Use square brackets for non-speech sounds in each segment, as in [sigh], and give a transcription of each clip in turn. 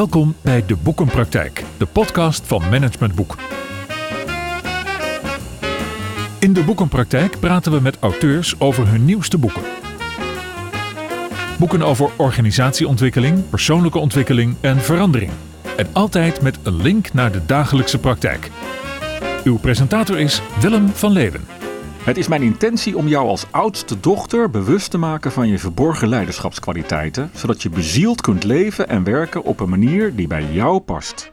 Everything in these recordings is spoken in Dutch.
Welkom bij De Boekenpraktijk, de podcast van Management Boek. In De Boekenpraktijk praten we met auteurs over hun nieuwste boeken. Boeken over organisatieontwikkeling, persoonlijke ontwikkeling en verandering. En altijd met een link naar de dagelijkse praktijk. Uw presentator is Willem van Leeuwen. Het is mijn intentie om jou als oudste dochter bewust te maken van je verborgen leiderschapskwaliteiten, zodat je bezield kunt leven en werken op een manier die bij jou past.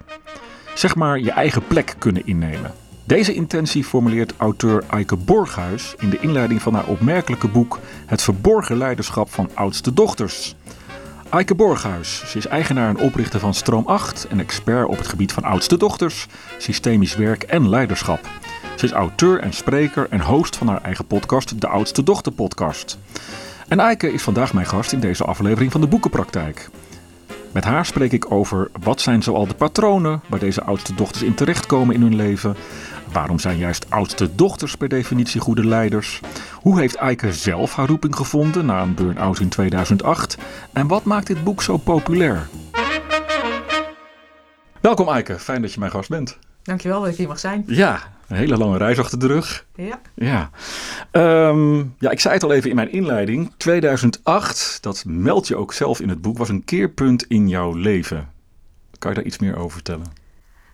Zeg maar je eigen plek kunnen innemen. Deze intentie formuleert auteur Eike Borghuis in de inleiding van haar opmerkelijke boek Het verborgen leiderschap van oudste dochters. Eike Borghuis, ze is eigenaar en oprichter van Stroom 8 en expert op het gebied van oudste dochters, systemisch werk en leiderschap. Ze is auteur en spreker en host van haar eigen podcast, de Oudste Dochter Podcast. En Eike is vandaag mijn gast in deze aflevering van de Boekenpraktijk. Met haar spreek ik over wat zijn zoal de patronen waar deze oudste dochters in terechtkomen in hun leven. Waarom zijn juist oudste dochters per definitie goede leiders? Hoe heeft Eike zelf haar roeping gevonden na een burn-out in 2008? En wat maakt dit boek zo populair? Welkom Eike, fijn dat je mijn gast bent. Dankjewel dat ik hier mag zijn. Ja, een hele lange reis achter de rug. Ja. Ja. Ehm, ja, ik zei het al even in mijn inleiding. 2008, dat meld je ook zelf in het boek, was een keerpunt in jouw leven. Kan je daar iets meer over vertellen?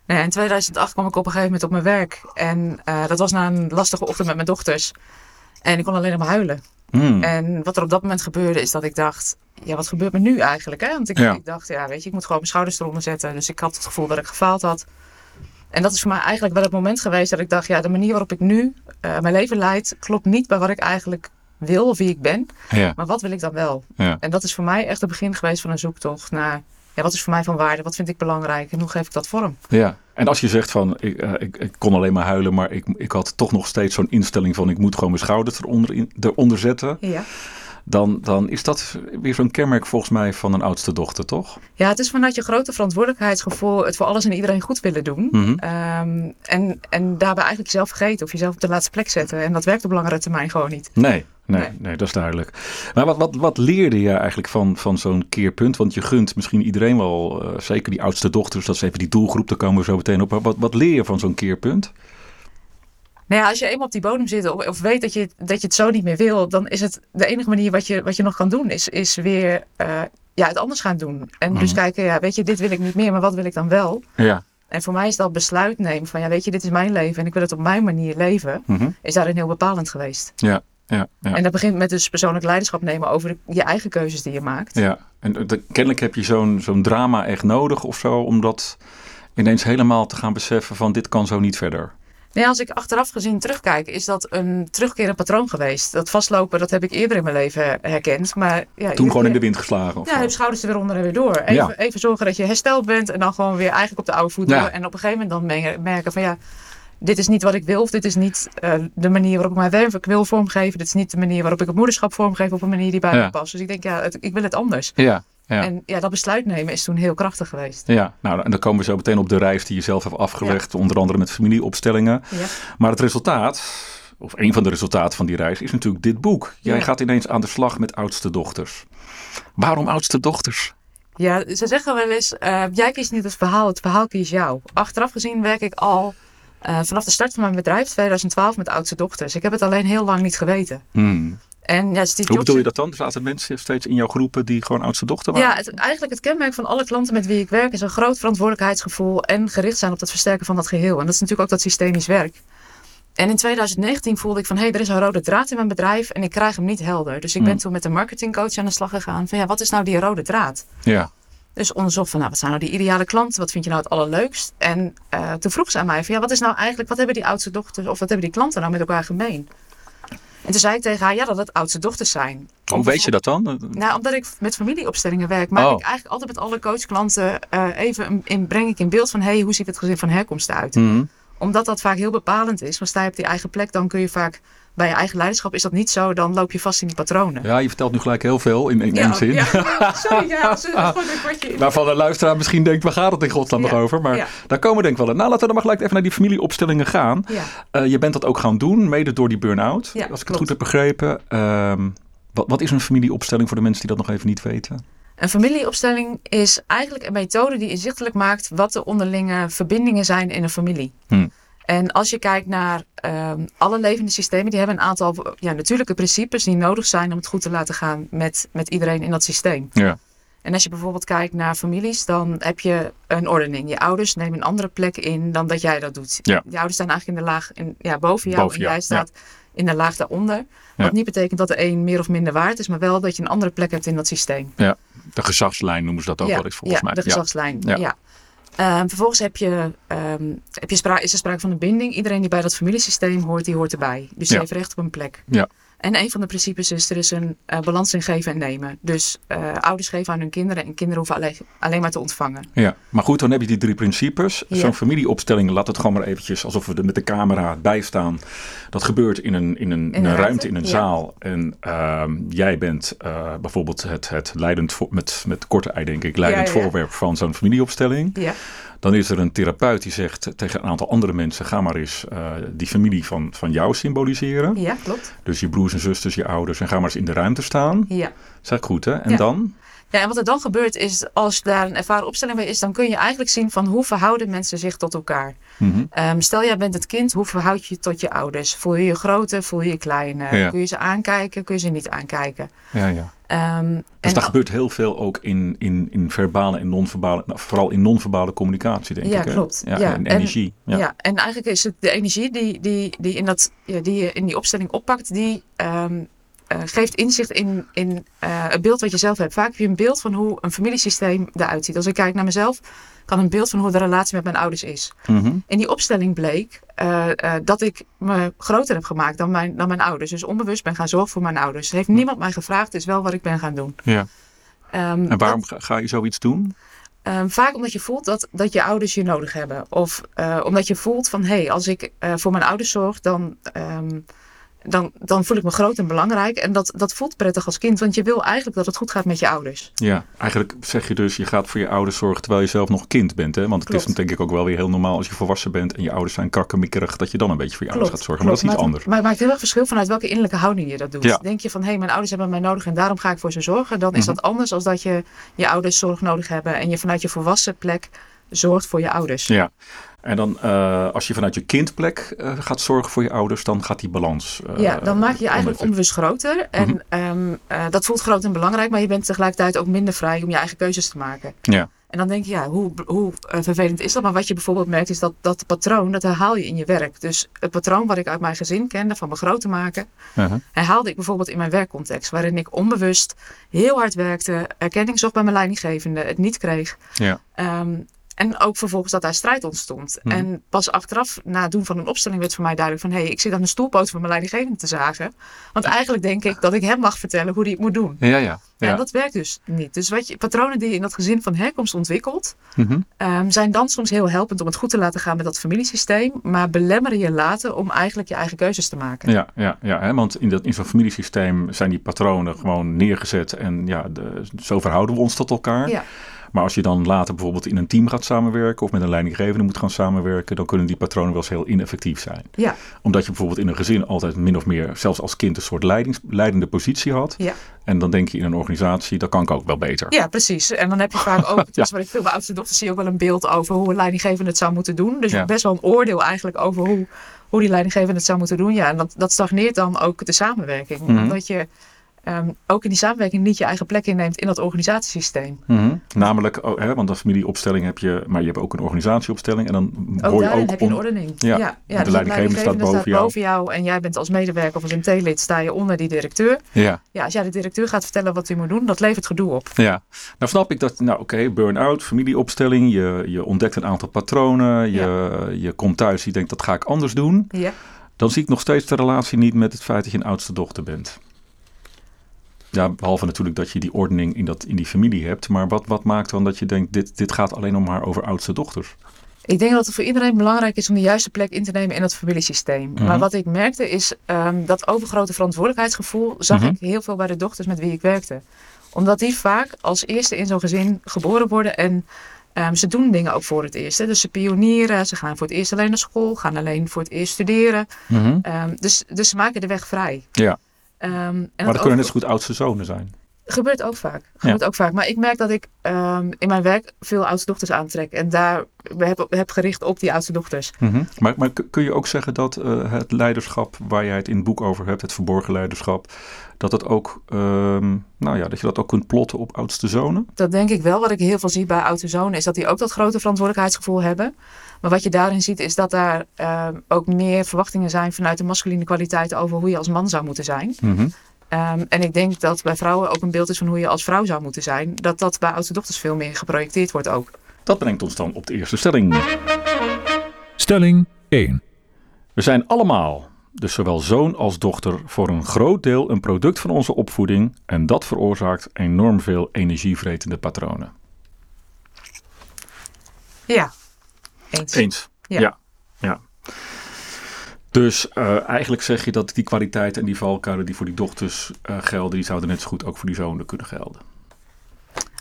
Nou ja, in 2008 kwam ik op een gegeven moment op mijn werk. En uh, dat was na een lastige ochtend met mijn dochters. En ik kon alleen maar huilen. Hmm. En wat er op dat moment gebeurde is dat ik dacht... Ja, wat gebeurt me nu eigenlijk? Hè? Want ik, Ja. ik dacht, ja, weet je, ik moet gewoon mijn schouders eronder zetten. Dus ik had het gevoel dat ik gefaald had. En dat is voor mij eigenlijk wel het moment geweest dat ik dacht... Ja, de manier waarop ik nu eh, mijn leven leid... klopt niet bij wat ik eigenlijk wil of wie ik ben. Ja, Maar wat wil ik dan wel? ja. En dat is voor mij echt het begin geweest van een zoektocht naar... Ja, wat is voor mij van waarde? Wat vind ik belangrijk? En hoe geef ik dat vorm? ja. En als je zegt van, ik, eh, ik, ik kon alleen maar huilen, maar ik, ik had toch nog steeds zo'n instelling van, ik moet gewoon mijn schouders eronder, in, eronder zetten. Ja. Dan, dan is dat weer zo'n kenmerk volgens mij van een oudste dochter, toch? Ja, het is vanuit je grote verantwoordelijkheidsgevoel het voor alles en iedereen goed willen doen. Mhm. Ehm, en, en daarbij eigenlijk jezelf vergeten of jezelf op de laatste plek zetten. En dat werkt op langere termijn gewoon niet. Nee, nee, nee, Nee. dat is duidelijk. Maar wat, wat, wat leerde je eigenlijk van, van zo'n keerpunt? Want je gunt misschien iedereen wel, eh, zeker die oudste dochters, dat is even die doelgroep, daar komen we zo meteen op. Maar wat, wat leer je van zo'n keerpunt? Nou ja, als je eenmaal op die bodem zit of, of weet dat je, dat je het zo niet meer wil, dan is het de enige manier wat je, wat je nog kan doen, is, is weer eh, ja, het anders gaan doen. En dus Mhm. kijken, ja, weet je, dit wil ik niet meer, maar wat wil ik dan wel? Ja. En voor mij is dat besluit nemen van, ja, weet je, dit is mijn leven en ik wil het op mijn manier leven, Mhm. is daarin heel bepalend geweest. Ja, ja, ja. En dat begint met dus persoonlijk leiderschap nemen over de- je eigen keuzes die je maakt. ja. En de- kennelijk heb je zo'n zo'n drama echt nodig of zo, om dat ineens helemaal te gaan beseffen van dit kan zo niet verder. Nee, als ik achteraf gezien terugkijk, is dat een terugkerend patroon geweest. Dat vastlopen, dat heb ik eerder in mijn leven herkend. Maar ja, Toen gewoon in de wind geslagen of Ja, heb schouders er weer onder en weer door. Even, Ja. even zorgen dat je hersteld bent en dan gewoon weer eigenlijk op de oude voet Ja. door. En op een gegeven moment dan mer- merken van ja, dit is niet wat ik wil. Of dit is niet eh, de manier waarop ik mijn werk wil vormgeven. Dit is niet de manier waarop ik het moederschap vormgeef op een manier die bij me past. Dus ik denk ja, het- ik wil het anders. Ja, ja. En ja, dat besluit nemen is toen heel krachtig geweest. Ja, nou, en dan komen we zo meteen op de reis die je zelf hebt afgelegd, onder andere met familieopstellingen. Ja. Maar het resultaat, of een van de resultaten van die reis, is natuurlijk dit boek. Jij gaat ineens aan de slag met oudste dochters. Waarom oudste dochters? Ja, ze zeggen wel eens, eh, jij kiest niet het verhaal, het verhaal kiest jou. Achteraf gezien werk ik al eh, vanaf de start van mijn bedrijf, 2012, met oudste dochters. Ik heb het alleen heel lang niet geweten. Hmm. En ja, Steve Hoe bedoel je dat dan? Er zaten mensen steeds in jouw groepen die gewoon oudste dochter waren? Ja, het, eigenlijk het kenmerk van alle klanten met wie ik werk is een groot verantwoordelijkheidsgevoel en gericht zijn op het versterken van dat geheel. En dat is natuurlijk ook dat systemisch werk. En in 2019 voelde ik van, hé, hey, er is een rode draad in mijn bedrijf en ik krijg hem niet helder. Dus ik ben Hmm. toen met een marketingcoach aan de slag gegaan van, ja, wat is nou die rode draad? Ja. Dus onderzocht van, nou, wat zijn nou die ideale klanten? Wat vind je nou het allerleukst? En eh, toen vroeg ze aan mij van, ja, wat is nou eigenlijk, wat hebben die oudste dochters of wat hebben die klanten nou met elkaar gemeen? En toen zei ik tegen haar, ja, dat het oudste dochters zijn. Hoe weet je dat dan? Nou, omdat ik met familieopstellingen werk, maak Oh. ik eigenlijk altijd met alle coachklanten eh, even in, breng ik in beeld van, hey, hoe ziet het gezin van herkomst eruit? Hmm. Omdat dat vaak heel bepalend is. Want sta je op die eigen plek, dan kun je vaak bij je eigen leiderschap is dat niet zo, dan loop je vast in die patronen. Ja, je vertelt nu gelijk heel veel in, één zin. ja. Sorry, ja, [laughs] sorry, gewoon een kwartje. Waarvan de luisteraar misschien denkt, waar gaat het in godsnaam nog over? Maar ja. daar komen we denk ik wel in. Nou, laten we dan maar gelijk even naar die familieopstellingen gaan. Eh, je bent dat ook gaan doen, mede door die burn-out, als ik het goed heb begrepen. Ehm, wat, wat is een familieopstelling voor de mensen die dat nog even niet weten? Een familieopstelling is eigenlijk een methode die inzichtelijk maakt wat de onderlinge verbindingen zijn in een familie. Hm. En als je kijkt naar ehm, alle levende systemen, die hebben een aantal ja, natuurlijke principes die nodig zijn om het goed te laten gaan met, met iedereen in dat systeem. Ja. En als je bijvoorbeeld kijkt naar families, dan heb je een ordening. Je ouders nemen een andere plek in dan dat jij dat doet. Ja. Je ouders staan eigenlijk in de laag in, ja, boven jou Boven en jou, jij staat in de laag daaronder. Wat niet betekent dat de een meer of minder waard is, maar wel dat je een andere plek hebt in dat systeem. ja, de gezagslijn noemen ze dat ook wel eens volgens ja, mij. de gezagslijn. Ja. Ehm, vervolgens heb je, ehm, heb je is er sprake van een binding. Iedereen die bij dat familiesysteem hoort, die hoort erbij. Dus die Ja. heeft recht op een plek. Ja. En een van de principes is, er is een eh, balans in geven en nemen. Dus eh, ouders geven aan hun kinderen en kinderen hoeven alleen, alleen maar te ontvangen. Ja, maar goed, dan heb je die drie principes. Ja. Zo'n familieopstelling, laat het gewoon maar eventjes alsof we er met de camera bij staan. Dat gebeurt in een, in een, in een een ruimte, in een ja. zaal. En ehm, jij bent eh, bijvoorbeeld het, het leidend, voor, met, met korte ei denk ik, leidend ja. voorwerp van zo'n familieopstelling. Ja, Dan is er een therapeut die zegt tegen een aantal andere mensen, ga maar eens eh, die familie van, van jou symboliseren. ja klopt. Dus je broers en zusters, je ouders. En ga maar eens in de ruimte staan. Ja. Zeg goed hè? En Ja. dan? ja, en wat er dan gebeurt is, als daar een ervaren opstelling bij is, dan kun je eigenlijk zien van hoe verhouden mensen zich tot elkaar. Mhm. Ehm, stel, jij bent het kind, hoe verhoud je je tot je ouders? Voel je je grote, voel je je kleine? Ja. Kun je ze aankijken, kun je ze niet aankijken? Ja, ja. Ehm, Dus daar gebeurt heel veel ook in, in, in verbale en non-verbale, nou, vooral in non-verbale communicatie, denk Ja, ik. hè? klopt. Ja, Ja, en en- energie. Ja. Ja. en eigenlijk is het de energie die, die, die, in, dat, ja, die je in die opstelling oppakt, die ehm, eh, geeft inzicht in, in eh, het beeld wat je zelf hebt. Vaak heb je een beeld van hoe een familiesysteem eruit ziet. Als ik kijk naar mezelf, kan een beeld van hoe de relatie met mijn ouders is. Mhm. In die opstelling bleek eh, dat ik me groter heb gemaakt dan mijn, dan mijn ouders. Dus onbewust ben gaan zorgen voor mijn ouders. Heeft niemand mij gevraagd, het is wel wat ik ben gaan doen. ja. Ehm, En waarom ga, ga je zoiets doen? Ehm, vaak omdat je voelt dat, dat je ouders je nodig hebben. Of omdat je voelt van hé, hey, als ik voor mijn ouders zorg, dan, ehm, dan, dan voel ik me groot en belangrijk. En dat, dat voelt prettig als kind, want je wil eigenlijk dat het goed gaat met je ouders. Ja, eigenlijk zeg je dus, je gaat voor je ouders zorgen terwijl je zelf nog kind bent. Hè? Want het is Klopt. denk ik ook wel weer heel normaal als je volwassen bent en je ouders zijn krakkemikkerig, dat je dan een beetje voor je ouders gaat zorgen. klopt. Maar dat is iets anders. Maar het maakt heel erg verschil vanuit welke innerlijke houding je dat doet. Ja. Denk je van hé, hey, mijn ouders hebben mij nodig en daarom ga ik voor ze zorgen. Dan is Mhm. dat anders als dat je je ouders zorg nodig hebben. En je vanuit je volwassen plek zorgt voor je ouders. Ja. En dan eh, als je vanuit je kindplek eh, gaat zorgen voor je ouders, dan gaat die balans. eh, Ja, dan maak je je eigenlijk onbewust groter. En Mhm. ehm, eh, dat voelt groot en belangrijk, maar je bent tegelijkertijd ook minder vrij om je eigen keuzes te maken. Ja. En dan denk je, ja, hoe, hoe vervelend is dat? Maar wat je bijvoorbeeld merkt, is dat dat patroon, dat herhaal je in je werk. Dus het patroon wat ik uit mijn gezin kende, van me groot te maken, Uh-huh. herhaalde ik bijvoorbeeld in mijn werkcontext. Waarin ik onbewust heel hard werkte, erkenning zocht bij mijn leidinggevende, het niet kreeg. Ja. Ehm, en ook vervolgens dat daar strijd ontstond. Mhm. En pas achteraf, na het doen van een opstelling, werd voor mij duidelijk van... hé, hey, ik zit aan de stoelpoot van mijn leidinggevende te zagen. Want eigenlijk denk ik dat ik hem mag vertellen hoe hij het moet doen. Ja, ja. ja. En dat werkt dus niet. Dus wat je, patronen die je in dat gezin van herkomst ontwikkelt... Mhm. ehm, zijn dan soms heel helpend om het goed te laten gaan met dat familiesysteem... maar belemmeren je later om eigenlijk je eigen keuzes te maken. Ja, ja, ja hè? want in, dat, in zo'n familiesysteem zijn die patronen gewoon neergezet en ja, de, zo verhouden we ons tot elkaar. Ja. Maar als je dan later bijvoorbeeld in een team gaat samenwerken of met een leidinggevende moet gaan samenwerken, dan kunnen die patronen wel eens heel ineffectief zijn. Ja, Omdat je bijvoorbeeld in een gezin altijd min of meer, zelfs als kind, een soort leidings, leidende positie had. ja. En dan denk je in een organisatie, dat kan ik ook wel beter. ja, precies. En dan heb je vaak ook, [laughs] dus wat ik veel bij oudste dochters zie, ook wel een beeld over hoe een leidinggevende het zou moeten doen. Dus Ja. best wel een oordeel eigenlijk over hoe, hoe die leidinggevende het zou moeten doen. Ja, en dat, dat stagneert dan ook de samenwerking. Mhm. Omdat je ehm, ook in die samenwerking niet je eigen plek inneemt in dat organisatiesysteem. Mhm. Namelijk, oh, hè, want een familieopstelling heb je, maar je hebt ook een organisatieopstelling en dan Ook hoor je ook heb je een ordening. Ja, ja, de dus leidinggevende staat boven jou. boven jou en jij bent als medewerker of als MT-lid sta je onder die directeur. Ja. Ja, als jij de directeur gaat vertellen wat hij moet doen, dat levert gedoe op. Ja, nou snap ik dat, nou oké, burn-out, familieopstelling, je, je ontdekt een aantal patronen, je, je komt thuis, je denkt dat ga ik anders doen. Ja. Dan zie ik nog steeds de relatie niet met het feit dat je een oudste dochter bent. Ja, behalve natuurlijk dat je die ordening in, dat, in die familie hebt. Maar wat, wat maakt dan dat je denkt, dit, dit gaat alleen nog maar over oudste dochters? Ik denk dat het voor iedereen belangrijk is om de juiste plek in te nemen in het familiesysteem. Mhm. Maar wat ik merkte is ehm, dat overgrote verantwoordelijkheidsgevoel zag Mhm. ik heel veel bij de dochters met wie ik werkte. Omdat die vaak als eerste in zo'n gezin geboren worden en ehm, ze doen dingen ook voor het eerst. hè. Dus ze pionieren, ze gaan voor het eerst alleen naar school, gaan alleen voor het eerst studeren. Ehm, dus, dus ze maken de weg vrij. Ja, Ehm, en maar dat kunnen net zo goed oudste zonen zijn. Gebeurt ook vaak. Gebeurt ook vaak. Maar ik merk dat ik ehm, in mijn werk veel oudste dochters aantrek. En daar heb, heb gericht op die oudste dochters. Mhm. maar, maar kun je ook zeggen dat eh, het leiderschap waar jij het in het boek over hebt, het verborgen leiderschap, dat, het ook, ehm, nou ja, dat je dat ook kunt plotten op oudste zonen? Dat denk ik wel. Wat ik heel veel zie bij oudste zonen is dat die ook dat grote verantwoordelijkheidsgevoel hebben. Maar wat je daarin ziet is dat daar ehm, ook meer verwachtingen zijn vanuit de masculine kwaliteiten over hoe je als man zou moeten zijn. Mhm. Ehm, en ik denk dat bij vrouwen ook een beeld is van hoe je als vrouw zou moeten zijn. Dat dat bij oudste dochters veel meer geprojecteerd wordt ook. Dat brengt ons dan op de eerste stelling. Stelling 1. We zijn allemaal, dus zowel zoon als dochter, voor een groot deel een product van onze opvoeding. En dat veroorzaakt enorm veel energievretende patronen. Ja, eens. Eens. Ja. ja. ja. Dus eh, eigenlijk zeg je dat die kwaliteiten en die valkuilen die voor die dochters eh, gelden, die zouden net zo goed ook voor die zonen kunnen gelden.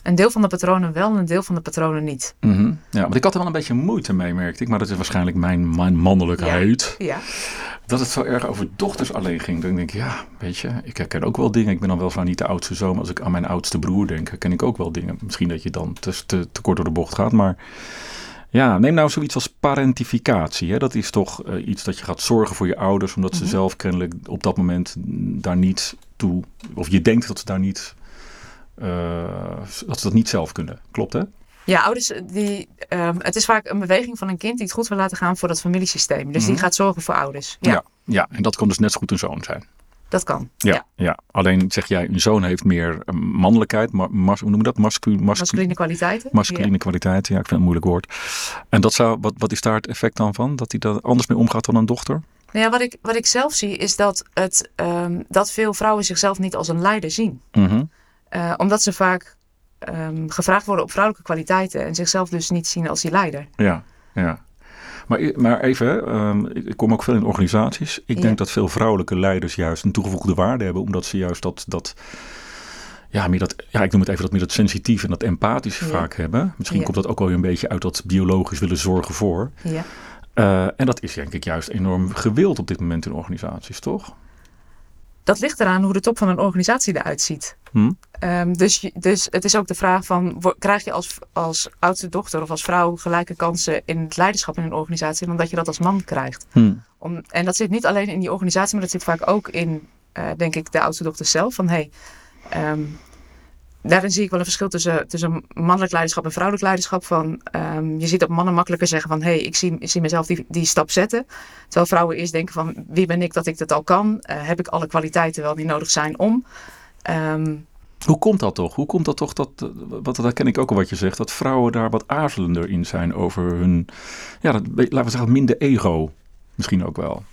Een deel van de patronen wel en een deel van de patronen niet. Mhm. Ja, want ik had er wel een beetje moeite mee, merkte ik. Maar dat is waarschijnlijk mijn, mijn mannelijkheid. Ja. Dat het zo erg over dochters alleen ging. Dan denk ik, ja, weet je, ik herken ook wel dingen. Ik ben dan weliswaar niet de oudste zoon. Maar als ik aan mijn oudste broer denk, herken ik ook wel dingen. Misschien dat je dan te, te, te kort door de bocht gaat. Maar ja, neem nou zoiets als parentificatie. Hè? Dat is toch uh, iets dat je gaat zorgen voor je ouders, omdat ze Mhm. zelf kennelijk op dat moment daar niet toe, of je denkt dat ze daar niet, uh, dat ze dat niet zelf kunnen. Klopt hè? Ja, ouders, die, um, het is vaak een beweging van een kind die het goed wil laten gaan voor dat familiesysteem. Dus Mhm. die gaat zorgen voor ouders. Ja, ja, ja, en dat kan dus net zo goed een zoon zijn. Dat kan. Ja, ja. alleen zeg jij, een zoon heeft meer uh, mannelijkheid, mas, hoe noem je dat? Mascu mascu masculine kwaliteiten. Masculine ja. kwaliteiten, ja, ik vind het een moeilijk woord. En dat zou, wat, wat is daar het effect dan van? Dat hij daar anders mee omgaat dan een dochter? Nou ja, wat ik, wat ik zelf zie is dat, het, um, dat veel vrouwen zichzelf niet als een leider zien. Mm -hmm. uh, omdat ze vaak um, gevraagd worden op vrouwelijke kwaliteiten en zichzelf dus niet zien als die leider. Ja, ja. Maar, maar even, um, ik kom ook veel in organisaties. Ik Ja. denk dat veel vrouwelijke leiders juist een toegevoegde waarde hebben, omdat ze juist dat, dat ja, meer dat, ja, ik noem het even dat meer dat sensitief en dat empathische Ja. vaak hebben. Misschien Ja. komt dat ook wel een beetje uit dat biologisch willen zorgen voor. Ja. Uh, en dat is denk ik juist enorm gewild op dit moment in organisaties, toch? Dat ligt eraan hoe de top van een organisatie eruit ziet. Hm? Um, dus, dus het is ook de vraag van, krijg je als, als oudste dochter of als vrouw gelijke kansen in het leiderschap in een organisatie dan dat je dat als man krijgt? Hm. Om, en dat zit niet alleen in die organisatie, maar dat zit vaak ook in, uh, denk ik, de oudste dochter zelf. Van hey, um, daarin zie ik wel een verschil tussen, tussen mannelijk leiderschap en vrouwelijk leiderschap. Van, um, je ziet dat mannen makkelijker zeggen van hey, ik zie, ik zie mezelf die, die stap zetten. Terwijl vrouwen eerst denken van wie ben ik dat ik dat al kan? Uh, heb ik alle kwaliteiten wel die nodig zijn om? Um, Hoe komt dat toch? Hoe komt dat toch dat, wat, dat ken ik ook al wat je zegt, dat vrouwen daar wat aarzelender in zijn over hun, ja, dat, laten we zeggen, minder ego misschien ook wel.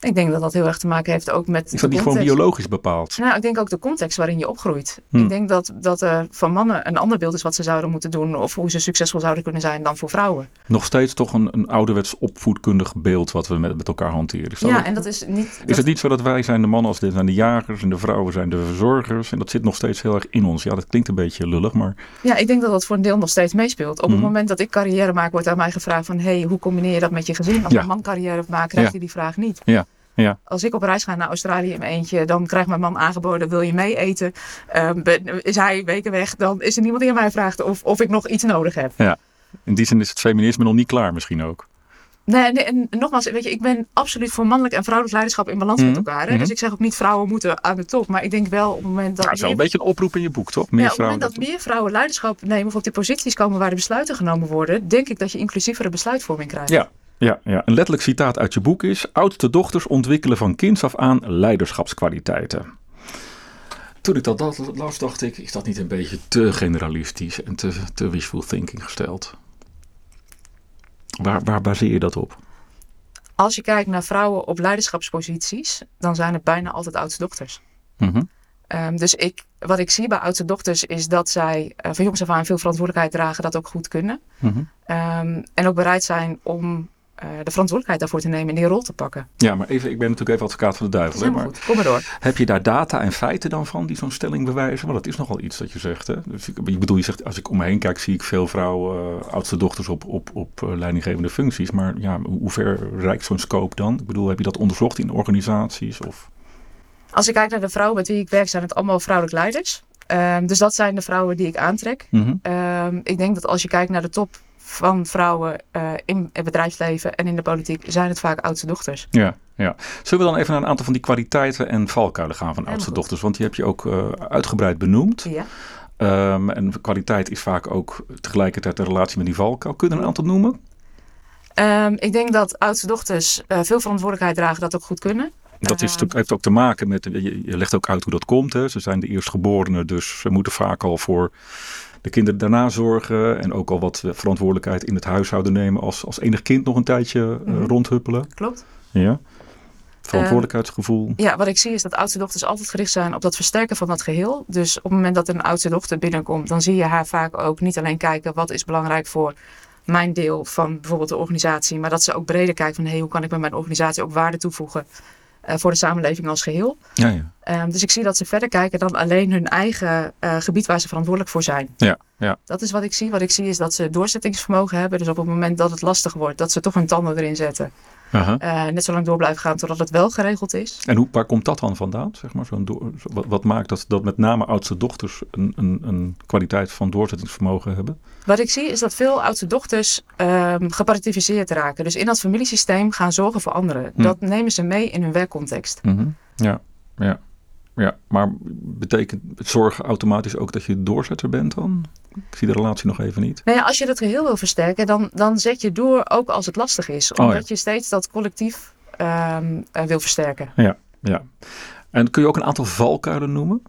Ik denk dat dat heel erg te maken heeft ook met. Is dat niet gewoon biologisch bepaald? Nou, ik denk ook de context waarin je opgroeit. Hm. Ik denk dat, dat er van mannen een ander beeld is wat ze zouden moeten doen. of hoe ze succesvol zouden kunnen zijn dan voor vrouwen. Nog steeds toch een, een ouderwets opvoedkundig beeld wat we met, met elkaar hanteren. Is ja, en dat is niet. is dat, het niet zo dat wij zijn de mannen als dit zijn de jagers en de vrouwen zijn de verzorgers? En dat zit nog steeds heel erg in ons. Ja, dat klinkt een beetje lullig, maar. Ja, ik denk dat dat voor een deel nog steeds meespeelt. Op het moment dat ik carrière maak, wordt aan mij gevraagd van hey, hoe combineer je dat met je gezin? Als Ja. een man carrière maakt, krijg Ja. je die vraag niet. Ja. Ja. Als ik op reis ga naar Australië in mijn eentje, dan krijgt mijn man aangeboden: wil je mee eten? Um, ben- is hij weken weg, dan is er niemand die aan mij vraagt of, of ik nog iets nodig heb. In die zin is het feminisme nog niet klaar misschien ook. Nee, nee, en nogmaals, weet je, ik ben absoluut voor mannelijk en vrouwelijk leiderschap in balans met Mhm, elkaar. Hè? mhm. Dus ik zeg ook niet vrouwen moeten aan de top. Maar ik denk wel op het moment dat, is wel een beetje een oproep in je boek, toch? Meer ja, op het moment dat meer vrouwen leiderschap nemen of op die posities komen waar de besluiten genomen worden, denk ik dat je inclusievere besluitvorming krijgt. Ja, ja, ja. Een letterlijk citaat uit je boek is: Oudste dochters ontwikkelen van kinds af aan leiderschapskwaliteiten. Toen ik dat, dat las, dacht ik: is dat niet een beetje te generalistisch en te, te wishful thinking gesteld? Waar, waar baseer je dat op? Als je kijkt naar vrouwen op leiderschapsposities, dan zijn het bijna altijd oudste dochters. Mhm. Um, dus ik, wat ik zie bij oudste dochters is dat zij uh, van jongs af aan veel verantwoordelijkheid dragen, dat ook goed kunnen. Mhm. Um, en ook bereid zijn om de verantwoordelijkheid daarvoor te nemen en die rol te pakken. Ja, maar even, ik ben natuurlijk even advocaat van de duivel. Hè, maar goed. Kom maar door. heb je daar data en feiten dan van die zo'n stelling bewijzen? Want dat is nogal iets dat je zegt. Hè? Dus ik, ik bedoel, je zegt, als ik om me heen kijk, zie ik veel vrouwen, uh, oudste dochters op, op, op uh, leidinggevende functies. Maar ja, hoe ver reikt zo'n scope dan? Ik bedoel, heb je dat onderzocht in organisaties? Of? Als ik kijk naar de vrouwen met wie ik werk, zijn het allemaal vrouwelijk leiders. Ehm, dus dat zijn de vrouwen die ik aantrek. Mhm. Ehm, ik denk dat als je kijkt naar de top van vrouwen eh, in het bedrijfsleven en in de politiek, zijn het vaak oudste dochters. Ja, ja. Zullen we dan even naar een aantal van die kwaliteiten en valkuilen gaan van oudste dochters? Want die heb je ook eh, uitgebreid benoemd. Ja. Ehm, en kwaliteit is vaak ook tegelijkertijd de relatie met die valkuil. Kun je er een aantal noemen? Ehm, ik denk dat oudste dochters eh, veel verantwoordelijkheid dragen, dat ook goed kunnen. Dat is, Ehm. heeft ook te maken met, je, je legt ook uit hoe dat komt. Hè. Ze zijn de eerstgeborenen, dus ze moeten vaak al voor de kinderen daarna zorgen. En ook al wat verantwoordelijkheid in het huishouden nemen als, als enig kind nog een tijdje eh, Mhm. rondhuppelen. Klopt. Ja. Verantwoordelijkheidsgevoel. Ja, wat ik zie is dat oudste dochters altijd gericht zijn op dat versterken van dat geheel. Dus op het moment dat een oudste dochter binnenkomt, dan zie je haar vaak ook niet alleen kijken wat is belangrijk voor mijn deel van bijvoorbeeld de organisatie, maar dat ze ook breder kijkt van hey, hoe kan ik met mijn organisatie ook waarde toevoegen eh, voor de samenleving als geheel. Ja, ja. Ehm, dus ik zie dat ze verder kijken dan alleen hun eigen eh, gebied waar ze verantwoordelijk voor zijn. Ja, ja. Dat is wat ik zie. Wat ik zie is dat ze doorzettingsvermogen hebben. Dus op het moment dat het lastig wordt, dat ze toch hun tanden erin zetten. Eh, net zo lang door blijven gaan totdat het wel geregeld is. En hoe, waar komt dat dan vandaan? Zeg maar, zo- wat, wat maakt dat, dat met name oudste dochters een, een, een kwaliteit van doorzettingsvermogen hebben? Wat ik zie is dat veel oudste dochters ehm geparatificeerd raken. Dus in dat familiesysteem gaan zorgen voor anderen. Hm. Dat nemen ze mee in hun werkcontext. Ja, ja, ja. Maar betekent het zorgen automatisch ook dat je doorzetter bent dan? Ik zie de relatie nog even niet. Nou ja, als je dat geheel wil versterken, dan, dan zet je door ook als het lastig is. Oh ja. Omdat je steeds dat collectief ehm, eh, wil versterken. Ja. En kun je ook een aantal valkuilen noemen?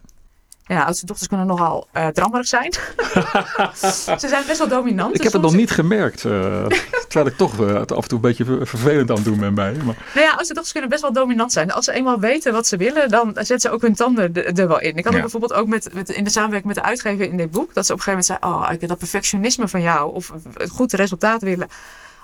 Ja, oudste dochters kunnen nogal eh drammerig zijn. [laughs] ze zijn best wel dominant. Ik dus heb het nog niet gemerkt. eh, terwijl ik toch eh, het af en toe een beetje ver- vervelend aan het doen ben bij. je, Maar, Nou ja, oudste dochters kunnen best wel dominant zijn. Als ze eenmaal weten wat ze willen, dan zetten ze ook hun tanden er wel in. Ik had Ja. bijvoorbeeld ook met, met, in de samenwerking met de uitgever in dit boek, dat ze op een gegeven moment zei, oh, ik- dat perfectionisme van jou, of het goed resultaat willen.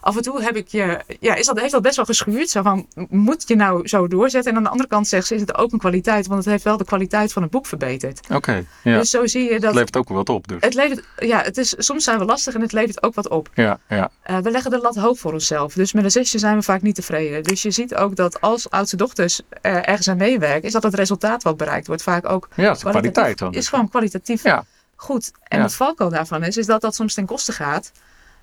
Af en toe heb ik je, ja, is dat, heeft dat best wel geschuurd. Zo van, moet je nou zo doorzetten? En aan de andere kant zegt ze, is het ook een kwaliteit, want het heeft wel de kwaliteit van het boek verbeterd. Oké, ja. Dus zo zie je het dat levert ook wel wat op dus. het levert, ja, het is, soms zijn we lastig en het levert ook wat op. Ja, ja. Eh, we leggen de lat hoog voor onszelf. Dus met een zesje zijn we vaak niet tevreden. Dus je ziet ook dat als oudste dochters ergens aan meewerken, is dat het resultaat wat bereikt wordt vaak ook Ja, het is kwaliteit dan. is gewoon kwalitatief Ja. goed. En Ja. het valkuil daarvan is, is dat dat soms ten koste gaat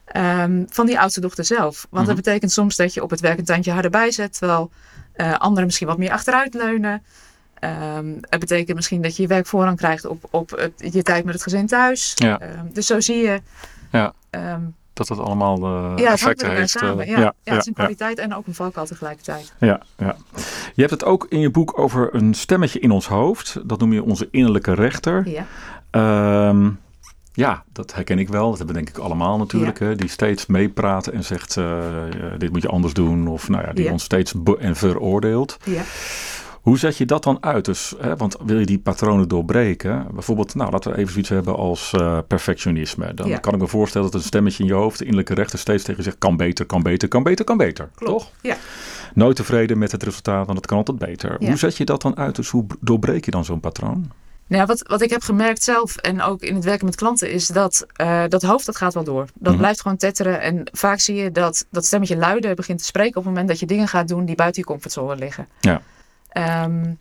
ehm, van die oudste dochter zelf. Want Mhm. dat betekent soms dat je op het werk een tandje harder bijzet, terwijl eh, anderen misschien wat meer achteruit leunen. Ehm, het betekent misschien dat je je werk voorrang krijgt op, op het, je tijd met het gezin thuis. Ja. Ehm, dus zo zie je. Ja. Dat dat allemaal eh ja, het hangt effecten heeft. samen. eh, Ja, ja, het is een ja, kwaliteit en ook een valkuil tegelijkertijd. ja, ja. Je hebt het ook in je boek over een stemmetje in ons hoofd. Dat noem je onze innerlijke rechter. Ja. Ja, dat herken ik wel. Dat hebben we denk ik allemaal natuurlijk. Hè? Die steeds meepraten en zegt, eh, eh, dit moet je anders doen. Of nou ja, die Ja. ons steeds be- en veroordeelt. Ja. Hoe zet je dat dan uit? Dus, hè, want wil je die patronen doorbreken? Bijvoorbeeld, nou, laten we even zoiets hebben als eh, perfectionisme. Dan Ja. kan ik me voorstellen dat een stemmetje in je hoofd, de innerlijke rechter, steeds tegen je zegt, kan beter, kan beter, kan beter, kan beter. Klopt. Toch? Ja. Nooit tevreden met het resultaat, want het kan altijd beter. Ja. Hoe zet je dat dan uit? Dus hoe doorbreek je dan zo'n patroon? Nou wat, wat ik heb gemerkt zelf en ook in het werken met klanten is dat eh, dat hoofd dat gaat wel door. Dat Mhm. blijft gewoon tetteren en vaak zie je dat dat stemmetje luider begint te spreken op het moment dat je dingen gaat doen die buiten je comfortzone liggen. Ja. Ehm,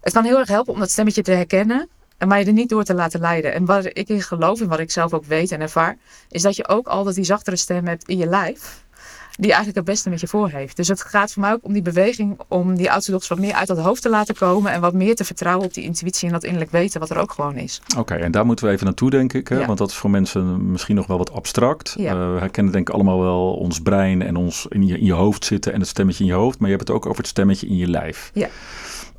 het kan heel erg helpen om dat stemmetje te herkennen, en maar je er niet door te laten leiden. En waar ik in geloof en wat ik zelf ook weet en ervaar, is dat je ook altijd die zachtere stem hebt in je lijf. Die eigenlijk het beste met je voor heeft. Dus het gaat voor mij ook om die beweging om die dochters wat meer uit dat hoofd te laten komen. En wat meer te vertrouwen op die intuïtie en dat innerlijk weten wat er ook gewoon is. Oké, en daar moeten we even naartoe, denk ik. Hè? Ja. Want dat is voor mensen misschien nog wel wat abstract. Ja. Eh, we herkennen denk ik allemaal wel ons brein en ons in je, in je hoofd zitten en het stemmetje in je hoofd. Maar je hebt het ook over het stemmetje in je lijf. Ja.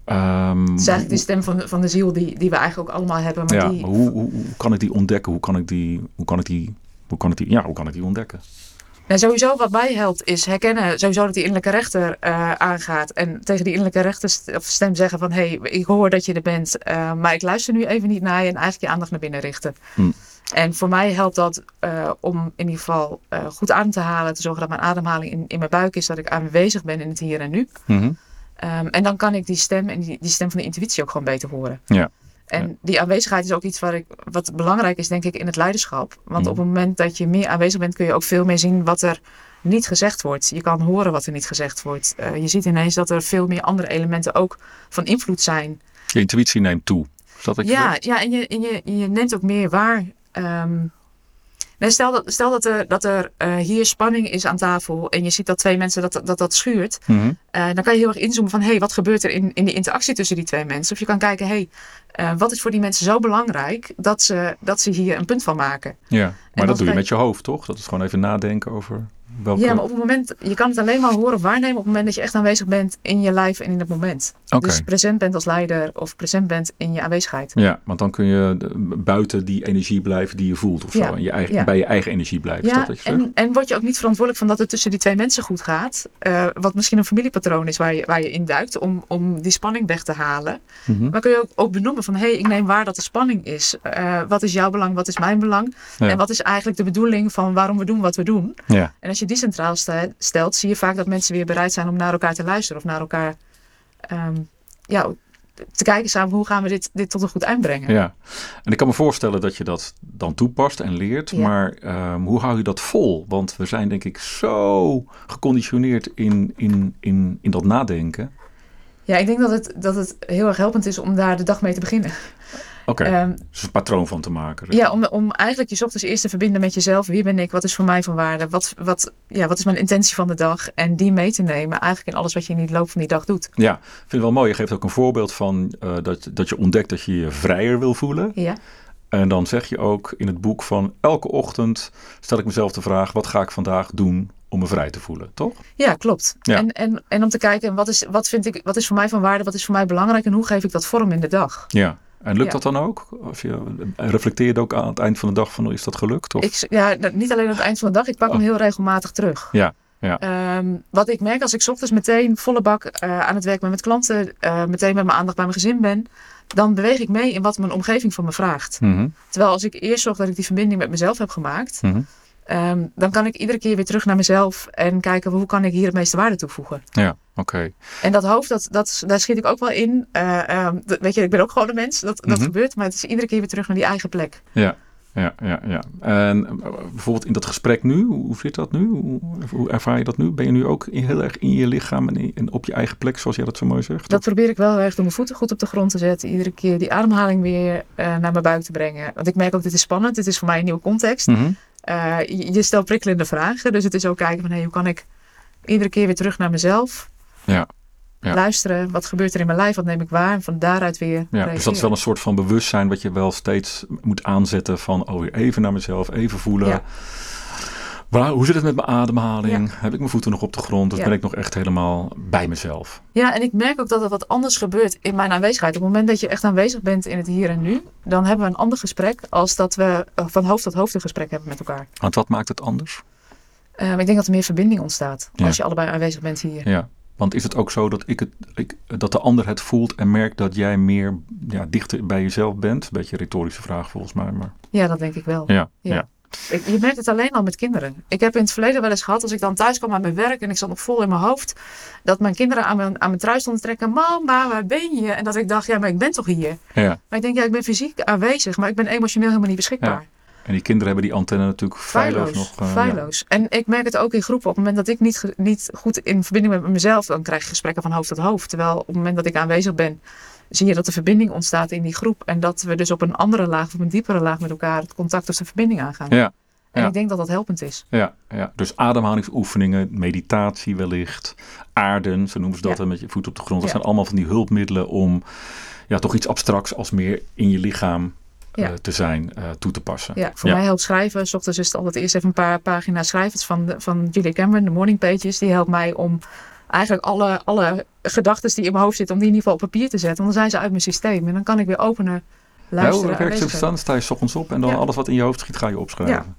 Ehm, Het is eigenlijk de stem van, van de ziel die, die we eigenlijk ook allemaal hebben. Maar ja, die, maar hoe, hoe, hoe kan ik die ontdekken? Hoe kan ik die, hoe kan ik die, hoe kan ik die, ja, hoe kan ik die ontdekken? Nou, sowieso wat mij helpt is herkennen sowieso dat die innerlijke rechter eh, aangaat. En tegen die innerlijke rechter st- of stem zeggen van... hé, hey, ik hoor dat je er bent, eh, maar ik luister nu even niet naar je... en eigenlijk je aandacht naar binnen richten. Hmm. En voor mij helpt dat eh, om in ieder geval goed adem te halen... te zorgen dat mijn ademhaling in, in mijn buik is... dat ik aanwezig ben in het hier en nu. Mhm. Ehm, en dan kan ik die stem en die, die stem van de intuïtie ook gewoon beter horen. Ja. En Ja. die aanwezigheid is ook iets waar ik, wat belangrijk is, denk ik, in het leiderschap. Want Mhm. op het moment dat je meer aanwezig bent, kun je ook veel meer zien wat er niet gezegd wordt. Je kan horen wat er niet gezegd wordt. Eh, je ziet ineens dat er veel meer andere elementen ook van invloed zijn. Je intuïtie neemt toe. Is dat wat je Ja, ja en, je, en je, je neemt ook meer waar. Ehm, nee, stel dat, stel dat er, dat er eh, hier spanning is aan tafel en je ziet dat twee mensen dat dat, dat schuurt. Mhm. eh, dan kan je heel erg inzoomen van hé, hey, wat gebeurt er in, in de interactie tussen die twee mensen? Of je kan kijken, hé, hey, eh, wat is voor die mensen zo belangrijk dat ze, dat ze hier een punt van maken? Ja, maar dat doe je- met je hoofd, toch? Dat is gewoon even nadenken over welke... Ja, maar op het moment, je kan het alleen maar horen of waarnemen op het moment dat je echt aanwezig bent in je lijf en in het moment. Dus present bent als leider of present bent in je aanwezigheid. Ja, want dan kun je de- buiten die energie blijven die je voelt of Ja, zo. En je eigen, ja. bij je eigen energie blijven. Ja, dat en, en word je ook niet verantwoordelijk van dat het tussen die twee mensen goed gaat. eh, wat misschien een familiepatroon is waar je, waar je in duikt om, om die spanning weg te halen. Mhm. Maar kun je ook, ook benoemen van hé, hey, ik neem waar dat er spanning is. Eh, wat is jouw belang, wat is mijn belang? Ja. En wat is eigenlijk de bedoeling van waarom we doen wat we doen? Ja, En als je die centraal ste- stelt, zie je vaak dat mensen weer bereid zijn om naar elkaar te luisteren. Of naar elkaar ehm, ja, te kijken samen hoe gaan we dit, dit tot een goed eind brengen. ja. En ik kan me voorstellen dat je dat dan toepast en leert. Ja. Maar ehm, hoe hou je dat vol? Want we zijn denk ik zo geconditioneerd in, in, in, in dat nadenken. Ja, ik denk dat het, dat het heel erg helpend is om daar de dag mee te beginnen. Oké, Ehm, dus een patroon van te maken. Ja, om, om eigenlijk je ochtends eerst te verbinden met jezelf. Wie ben ik? Wat is voor mij van waarde? Wat, wat, ja, wat is mijn intentie van de dag? En die mee te nemen eigenlijk in alles wat je in de loop van die dag doet. Ja, ik vind het wel mooi. Je geeft ook een voorbeeld van eh, dat, dat je ontdekt dat je je vrijer wil voelen. Ja, En dan zeg je ook in het boek van elke ochtend stel ik mezelf de vraag: wat ga ik vandaag doen om me vrij te voelen, toch? ja klopt. Ja. En, en, en om te kijken, wat is, wat, vind ik, wat is voor mij van waarde? Wat is voor mij belangrijk? En hoe geef ik dat vorm in de dag? Ja. En lukt Ja. dat dan ook? Als je reflecteert ook aan het eind van de dag van is dat gelukt? Of? Ik, ja, niet alleen aan het eind van de dag. Ik pak Oh. hem heel regelmatig terug. Ja, ja. Ehm, wat ik merk als ik ochtends meteen volle bak eh, aan het werk ben met klanten. eh, meteen met mijn aandacht bij mijn gezin ben. Dan beweeg ik mee in wat mijn omgeving van me vraagt. Mhm, Terwijl als ik eerst zorg dat ik die verbinding met mezelf heb gemaakt. mhm. Ehm, dan kan ik iedere keer weer terug naar mezelf en kijken hoe kan ik hier het meeste waarde toevoegen. Ja, oké. En dat hoofd, dat, dat, daar schiet ik ook wel in. Eh, ehm, weet je, ik ben ook gewoon een mens, dat, dat Mhm. gebeurt. Maar het is iedere keer weer terug naar die eigen plek. Ja, ja, ja, ja. En eh, bijvoorbeeld in dat gesprek nu, hoe zit dat nu? Hoe, hoe ervaar je dat nu? Ben je nu ook heel erg in je lichaam en, in- en op je eigen plek, zoals jij dat zo mooi zegt? Dat probeer ik wel erg door mijn voeten goed op de grond te zetten. Iedere keer die ademhaling weer eh, naar mijn buik te brengen. Want ik merk ook, dit is spannend. Dit is voor mij een nieuwe context. Mhm. Eh, je, je stelt prikkelende vragen. Dus het is ook kijken van, hey, hoe kan ik iedere keer weer terug naar mezelf. Ja, ja. Luisteren, wat gebeurt er in mijn lijf? Wat neem ik waar? En van daaruit weer Ja, dus dat is wel een soort van bewustzijn wat je wel steeds moet aanzetten van oh, weer even naar mezelf, even voelen. Ja. Waar, hoe zit het met mijn ademhaling? Heb ik mijn voeten nog op de grond? Of Ja. ben ik nog echt helemaal bij mezelf? Ja, en ik merk ook dat er wat anders gebeurt in mijn aanwezigheid. Op het moment dat je echt aanwezig bent in het hier en nu, dan hebben we een ander gesprek als dat we eh, van hoofd tot hoofd een gesprek hebben met elkaar. Want wat maakt het anders? Eh, maar ik denk dat er meer verbinding ontstaat Ja. als je allebei aanwezig bent hier. Ja. Want is het ook zo dat, ik het, ik, dat de ander het voelt en merkt dat jij meer ja, dichter bij jezelf bent? Een beetje een retorische vraag volgens mij. Maar Ja, dat denk ik wel. ja, Ja. ja. Ik, je merkt het alleen al met kinderen. Ik heb in het verleden wel eens gehad, als ik dan thuis kwam aan mijn werk en ik zat nog vol in mijn hoofd, dat mijn kinderen aan mijn, aan mijn trui stonden te trekken. Mama, waar ben je? En dat ik dacht, ja, maar ik ben toch hier? ja. Maar ik denk, ja, ik ben fysiek aanwezig, maar ik ben emotioneel helemaal niet beschikbaar. En die kinderen hebben die antenne natuurlijk feilloos, Feilloos, nog. eh, feilloos. En ik merk het ook in groepen. Op het moment dat ik niet, niet goed in verbinding ben met mezelf, dan krijg je gesprekken van hoofd tot hoofd. Terwijl op het moment dat ik aanwezig ben, zie je dat de verbinding ontstaat in die groep. En dat we dus op een andere laag, of een diepere laag met elkaar het contact of de verbinding aangaan. Ja, En ja. ik denk dat dat helpend is. Ja, ja, dus ademhalingsoefeningen, meditatie wellicht, aarden, zo noemen ze dat, Ja. met je voet op de grond. Dat Ja. zijn allemaal van die hulpmiddelen om ja, toch iets abstracts als meer in je lichaam eh, te zijn, eh, toe te passen. Ja, voor mij helpt schrijven. S ochtends is het altijd eerst even een paar pagina's schrijven. Van, van Julia Cameron, de Morning Pages. Die helpt mij om eigenlijk alle, alle gedachten die in mijn hoofd zitten, om die in ieder geval op papier te zetten. Want dan zijn ze uit mijn systeem. En dan kan ik weer openen, Ja, luisteren, hoe werkt dan? Sta je 's ochtends op en dan Ja. alles wat in je hoofd schiet ga je opschrijven.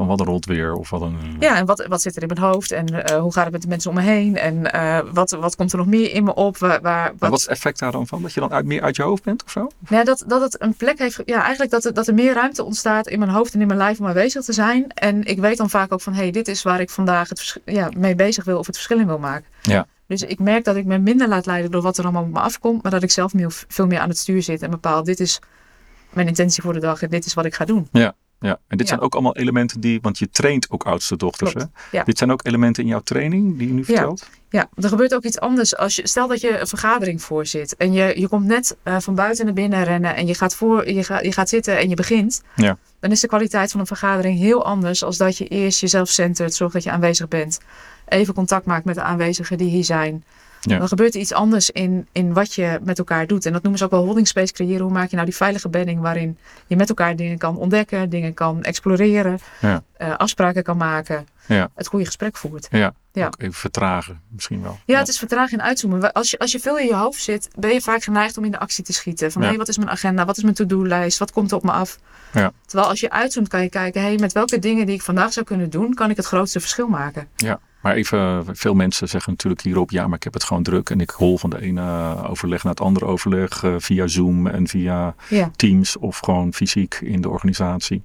Van wat een rot weer of wat een... Ja, en wat, wat zit er in mijn hoofd? En eh, hoe gaat het met de mensen om me heen? En eh, wat, wat komt er nog meer in me op? Waar, waar, Maar wat, wat is het effect daar dan van? Dat je dan uit, meer uit je hoofd bent of zo? Ja, dat, dat het een plek heeft. Ja, eigenlijk dat er, dat er meer ruimte ontstaat in mijn hoofd en in mijn lijf om aanwezig te zijn. En ik weet dan vaak ook van, hé, hey, dit is waar ik vandaag het, ja, mee bezig wil of het verschil in wil maken. Ja. Dus ik merk dat ik me minder laat leiden door wat er allemaal op me afkomt, maar dat ik zelf meer, veel meer aan het stuur zit en bepaal, dit is mijn intentie voor de dag en dit is wat ik ga doen. Ja, en dit Ja. zijn ook allemaal elementen die, want je traint ook oudste dochters. Klopt, Hè? ja. Dit zijn ook elementen in jouw training die je nu vertelt? Ja, er gebeurt ook iets anders. Als je, stel dat je een vergadering voorzit en je, je komt net eh, van buiten naar binnen rennen en je gaat, voor, je, gaat, je gaat zitten en je begint. Ja. Dan is de kwaliteit van een vergadering heel anders als dat je eerst jezelf centert, zorgt dat je aanwezig bent. Even contact maakt met de aanwezigen die hier zijn. Ja. Dan gebeurt er iets anders in, in wat je met elkaar doet. En dat noemen ze ook wel holding space creëren. Hoe maak je nou die veilige bedding waarin je met elkaar dingen kan ontdekken, dingen kan exploreren, Ja. eh, afspraken kan maken, Ja. het goede gesprek voert. Ja, Ja. ook even vertragen misschien wel. Ja, het is vertragen en uitzoomen. Als je, als je veel in je hoofd zit, ben je vaak geneigd om in de actie te schieten. Van hé, wat is mijn agenda? Wat is mijn to-do-lijst? Wat komt er op me af? Ja. Terwijl als je uitzoomt, kan je kijken, hé, met welke dingen die ik vandaag zou kunnen doen, kan ik het grootste verschil maken. Ja, maar even, veel mensen zeggen natuurlijk hierop, ja, maar ik heb het gewoon druk en ik hol van de ene overleg naar het andere overleg eh, via Zoom en via Ja. Teams of gewoon fysiek in de organisatie.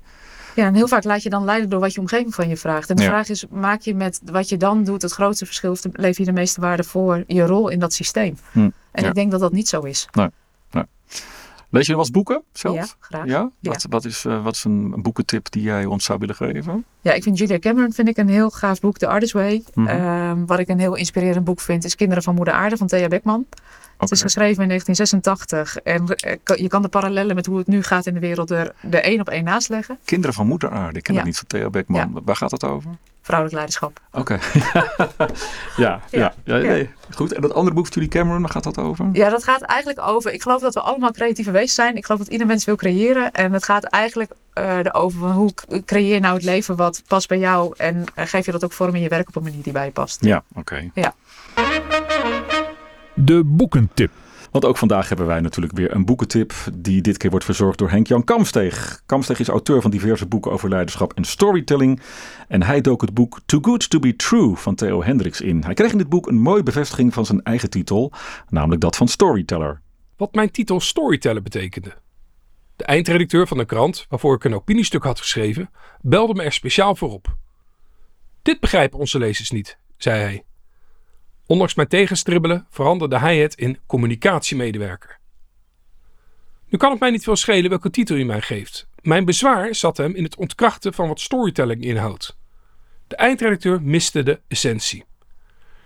ja, en heel vaak laat je dan leiden door wat je omgeving van je vraagt. En de Ja. vraag is, maak je met wat je dan doet het grootste verschil of lever je de meeste waarde voor je rol in dat systeem? Hm, En ja. ik denk dat dat niet zo is. Lees je wel eens boeken zelf? Ja, graag. Ja? Ja. Wat, wat, is, eh, wat is een, een boekentip die jij ons zou willen geven? Ja, ik vind Julia Cameron vind ik een heel gaaf boek, The Artist Way. Mhm. Ehm, wat ik een heel inspirerend boek vind, is Kinderen van Moeder Aarde van Thea Beckman. Het is geschreven in 1986 en eh, je kan de parallellen met hoe het nu gaat in de wereld er de één op één naast leggen. Kinderen van Moeder Aarde. Ik ken Ja. dat niet van Theo Beckman. Waar gaat het over? Vrouwelijk leiderschap. Oké. [laughs] ja, ja, ja, nee. goed. En dat andere boek van Julie Cameron, waar gaat dat over? Ja, dat gaat eigenlijk over. Ik geloof dat we allemaal creatieve wezens zijn. Ik geloof dat ieder mens wil creëren. En het gaat eigenlijk eh, erover van hoe creëer je nou het leven wat past bij jou. En geef je dat ook vorm in je werk op een manier die bij je past. Ja, oké. De boekentip. Want ook vandaag hebben wij natuurlijk weer een boekentip die dit keer wordt verzorgd door Henk-Jan Kamsteeg. Kamsteeg is auteur van diverse boeken over leiderschap en storytelling. En hij dook het boek Too Good To Be True van Theo Hendricks in. Hij kreeg in dit boek een mooie bevestiging van zijn eigen titel, namelijk dat van storyteller. wat mijn titel Storyteller betekende. De eindredacteur van de krant, waarvoor ik een opiniestuk had geschreven, belde me er speciaal voor op. Dit begrijpen onze lezers niet, zei hij. Ondanks mijn tegenstribbelen veranderde hij het in communicatiemedewerker. Nu kan het mij niet veel schelen welke titel u mij geeft. Mijn bezwaar zat hem in het ontkrachten van wat storytelling inhoudt. De eindredacteur miste de essentie.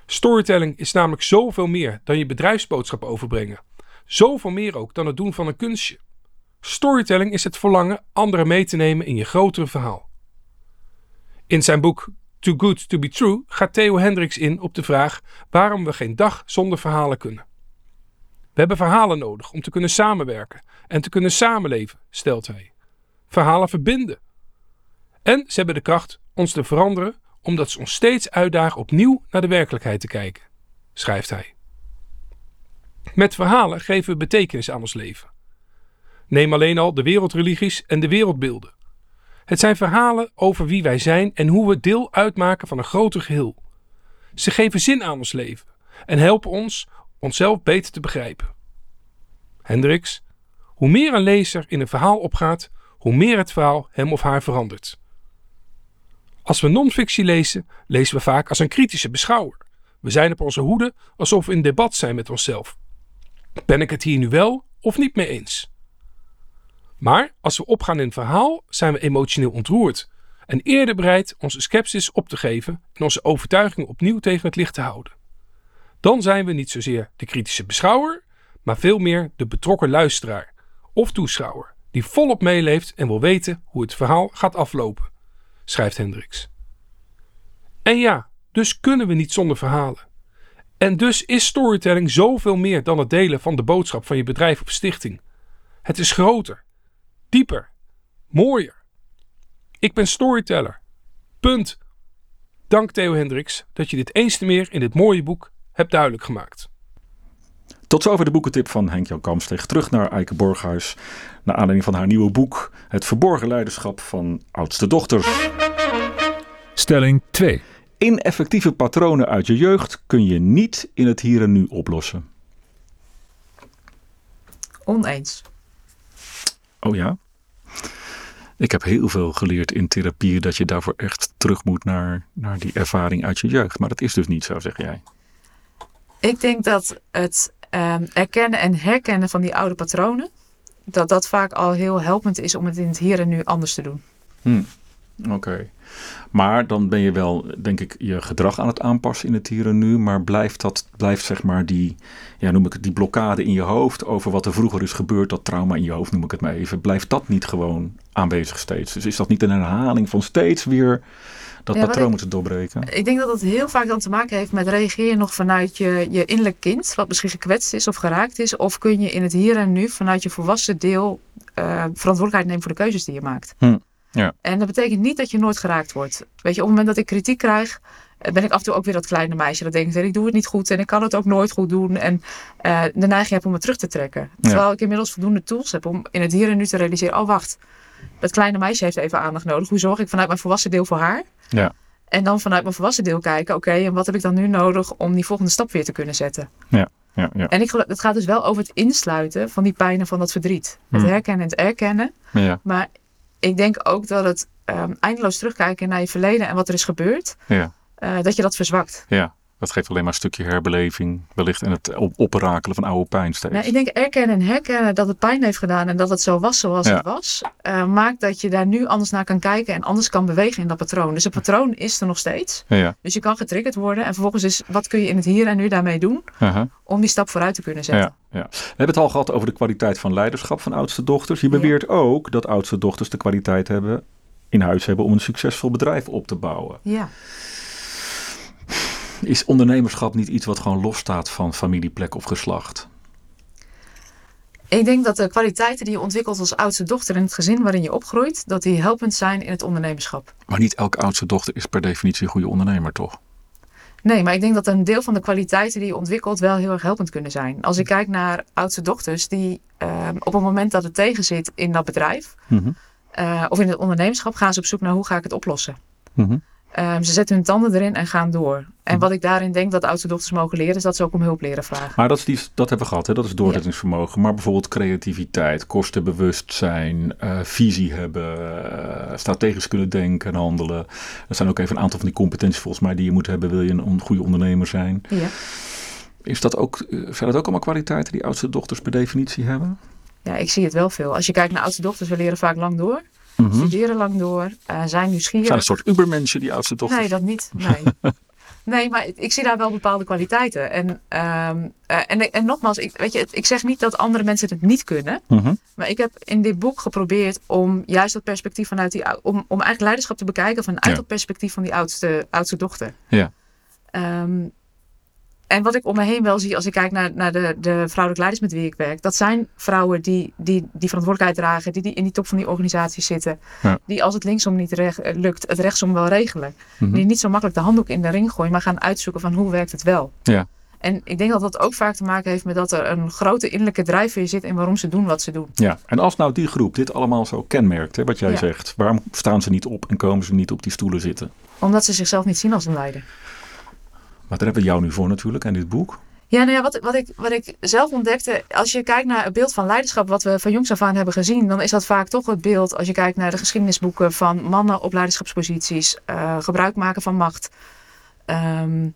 Storytelling is namelijk zoveel meer dan je bedrijfsboodschap overbrengen. Zoveel meer ook dan het doen van een kunstje. Storytelling is het verlangen anderen mee te nemen in je grotere verhaal. In zijn boek Too Good To Be True gaat Theo Hendricks in op de vraag waarom we geen dag zonder verhalen kunnen. We hebben verhalen nodig om te kunnen samenwerken en te kunnen samenleven, stelt hij. Verhalen verbinden. En ze hebben de kracht ons te veranderen omdat ze ons steeds uitdagen opnieuw naar de werkelijkheid te kijken, schrijft hij. Met verhalen geven we betekenis aan ons leven. Neem alleen al de wereldreligies en de wereldbeelden. Het zijn verhalen over wie wij zijn en hoe we deel uitmaken van een groter geheel. Ze geven zin aan ons leven en helpen ons onszelf beter te begrijpen. Hendricks, hoe meer een lezer in een verhaal opgaat, hoe meer het verhaal hem of haar verandert. Als we non-fictie lezen, lezen we vaak als een kritische beschouwer. We zijn op onze hoede alsof we in debat zijn met onszelf. Ben ik het hier nu wel of niet mee eens? Maar als we opgaan in een verhaal, zijn we emotioneel ontroerd en eerder bereid onze sceptisch op te geven en onze overtuigingen opnieuw tegen het licht te houden. Dan zijn we niet zozeer de kritische beschouwer, maar veel meer de betrokken luisteraar of toeschouwer die volop meeleeft en wil weten hoe het verhaal gaat aflopen, schrijft Hendricks. En ja, dus kunnen we niet zonder verhalen. En dus is storytelling zoveel meer dan het delen van de boodschap van je bedrijf of stichting. Het is groter, dieper, mooier. Ik ben storyteller. Punt. Dank Theo Hendricks dat je dit eens te meer in dit mooie boek hebt duidelijk gemaakt. Tot zover de boekentip van Henk-Jan Kamsteeg. Terug naar Eike Borghuis. Naar aanleiding van haar nieuwe boek Het verborgen leiderschap van oudste dochters. Stelling 2. Ineffectieve patronen uit je jeugd kun je niet in het hier en nu oplossen. Oneens. Oh ja? Ik heb heel veel geleerd in therapie dat je daarvoor echt terug moet naar, naar die ervaring uit je jeugd. Maar dat is dus niet zo, zeg jij. Ik denk dat het ehm, erkennen en herkennen van die oude patronen, dat dat vaak al heel helpend is om het in het hier en nu anders te doen. Oké. Maar dan ben je wel, denk ik, je gedrag aan het aanpassen in het hier en nu. Maar blijft dat, blijft zeg maar die, ja, noem ik het, die blokkade in je hoofd over wat er vroeger is gebeurd, dat trauma in je hoofd, noem ik het maar even. Blijft dat niet gewoon aanwezig steeds? Dus is dat niet een herhaling van steeds weer dat Ja, patroon moeten doorbreken? Ik denk dat dat heel vaak dan te maken heeft met reageer je nog vanuit je, je innerlijk kind, wat misschien gekwetst is of geraakt is, of kun je in het hier en nu vanuit je volwassen deel eh, verantwoordelijkheid nemen voor de keuzes die je maakt. Hm, ja. En dat betekent niet dat je nooit geraakt wordt. Weet je, op het moment dat ik kritiek krijg, eh, ben ik af en toe ook weer dat kleine meisje dat denkt, ik doe het niet goed en ik kan het ook nooit goed doen. En eh, de neiging heb om me terug te trekken. Terwijl ik inmiddels voldoende tools heb om in het hier en nu te realiseren, oh wacht, dat kleine meisje heeft even aandacht nodig. Hoe zorg ik vanuit mijn volwassen deel voor haar? Ja. En dan vanuit mijn volwassen deel kijken, oké, en wat heb ik dan nu nodig om die volgende stap weer te kunnen zetten? Ja, ja, ja. En ik, geloof- het gaat dus wel over het insluiten van die pijn en van dat verdriet. Het Hmm. herkennen en het erkennen. ja, Maar ik denk ook dat het ehm, eindeloos terugkijken naar je verleden en wat er is gebeurd, ja, eh, dat je dat verzwakt. ja. Dat geeft alleen maar een stukje herbeleving, wellicht, en het op oprakelen van oude pijn steeds. Nou, ik denk erkennen en herkennen dat het pijn heeft gedaan en dat het zo was zoals Ja. het was, eh, maakt dat je daar nu anders naar kan kijken en anders kan bewegen in dat patroon. Dus het patroon is er nog steeds. Ja. Dus je kan getriggerd worden en vervolgens is wat kun je in het hier en nu daarmee doen om die stap vooruit te kunnen zetten. Ja, ja. We hebben het al gehad over de kwaliteit van leiderschap van oudste dochters. Je beweert ook dat oudste dochters de kwaliteit hebben, in huis hebben om een succesvol bedrijf op te bouwen. Ja. Is ondernemerschap niet iets wat gewoon losstaat van familieplek of geslacht? Ik denk dat de kwaliteiten die je ontwikkelt als oudste dochter in het gezin waarin je opgroeit, dat die helpend zijn in het ondernemerschap. Maar niet elke oudste dochter is per definitie een goede ondernemer, toch? Nee, maar ik denk dat een deel van de kwaliteiten die je ontwikkelt wel heel erg helpend kunnen zijn. Als ik kijk naar oudste dochters die ehm, op het moment dat het tegen zit in dat bedrijf Mhm. eh, of in het ondernemerschap gaan ze op zoek naar hoe ga ik het oplossen. Mhm. Ehm, ze zetten hun tanden erin en gaan door. En wat ik daarin denk dat oudste dochters mogen leren, is dat ze ook om hulp leren vragen. Maar dat, is die, dat hebben we gehad, hè? dat is doorzettingsvermogen. Maar bijvoorbeeld creativiteit, kostenbewustzijn, eh, visie hebben, eh, strategisch kunnen denken en handelen. Dat zijn ook even een aantal van die competenties volgens mij die je moet hebben, wil je een goede ondernemer zijn. Ja. Is dat ook, eh, zijn dat ook allemaal kwaliteiten die oudste dochters per definitie hebben? ja, ik zie het wel veel. Als je kijkt naar oudste dochters, we leren vaak lang door. Studeren lang door, eh, zijn nieuwsgierig. Zijn een soort ubermensen die oudste dochters? Nee, dat niet. Nee. [laughs] nee, maar ik zie daar wel bepaalde kwaliteiten. En, ehm, eh, en, en nogmaals, ik, weet je, ik zeg niet dat andere mensen het niet kunnen. Mhm. Maar ik heb in dit boek geprobeerd om juist dat perspectief vanuit die om, om eigenlijk leiderschap te bekijken vanuit Ja. dat perspectief van die oudste, oudste dochter. Ja. Ehm, en wat ik om me heen wel zie als ik kijk naar, naar de, de vrouwelijke leiders met wie ik werk, dat zijn vrouwen die die, die verantwoordelijkheid dragen, die, die in die top van die organisatie zitten, Ja. die als het linksom niet recht, eh, lukt, het rechtsom wel regelen. Mhm. Die niet zo makkelijk de handdoek in de ring gooien, maar gaan uitzoeken van hoe werkt het wel. Ja. En ik denk dat dat ook vaak te maken heeft met dat er een grote innerlijke drijfveer zit in waarom ze doen wat ze doen. Ja, en als nou die groep dit allemaal zo kenmerkt, hè, wat jij Ja. zegt, waarom staan ze niet op en komen ze niet op die stoelen zitten? Omdat ze zichzelf niet zien als een leider. Maar daar hebben we jou nu voor natuurlijk en dit boek. Ja, nou ja, wat, wat, ik, wat ik zelf ontdekte, als je kijkt naar het beeld van leiderschap wat we van jongs af aan hebben gezien, dan is dat vaak toch het beeld, als je kijkt naar de geschiedenisboeken van mannen op leiderschapsposities, eh, gebruik maken van macht. Ehm,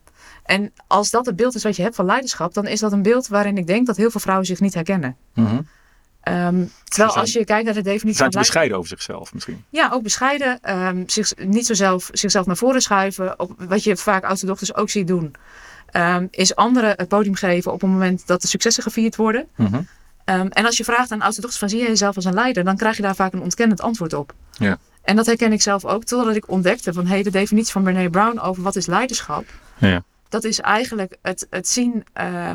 en als dat het beeld is wat je hebt van leiderschap, dan is dat een beeld waarin ik denk dat heel veel vrouwen zich niet herkennen. Ehm, terwijl zijn- als je kijkt naar de definitie Zijn van te bescheiden over zichzelf misschien? Ja, ook bescheiden. ehm, zich, niet zo zelf, zichzelf naar voren schuiven. Op, wat je vaak oudste dochters ook ziet doen. ehm, is anderen het podium geven op het moment dat de successen gevierd worden. Mhm. En als je vraagt aan oudste dochters van zie je jezelf als een leider, dan krijg je daar vaak een ontkennend antwoord op. Ja. En dat herken ik zelf ook, totdat ik ontdekte van hey, de definitie van Brené Brown over wat is leiderschap. Ja. Dat is eigenlijk het, het zien eh,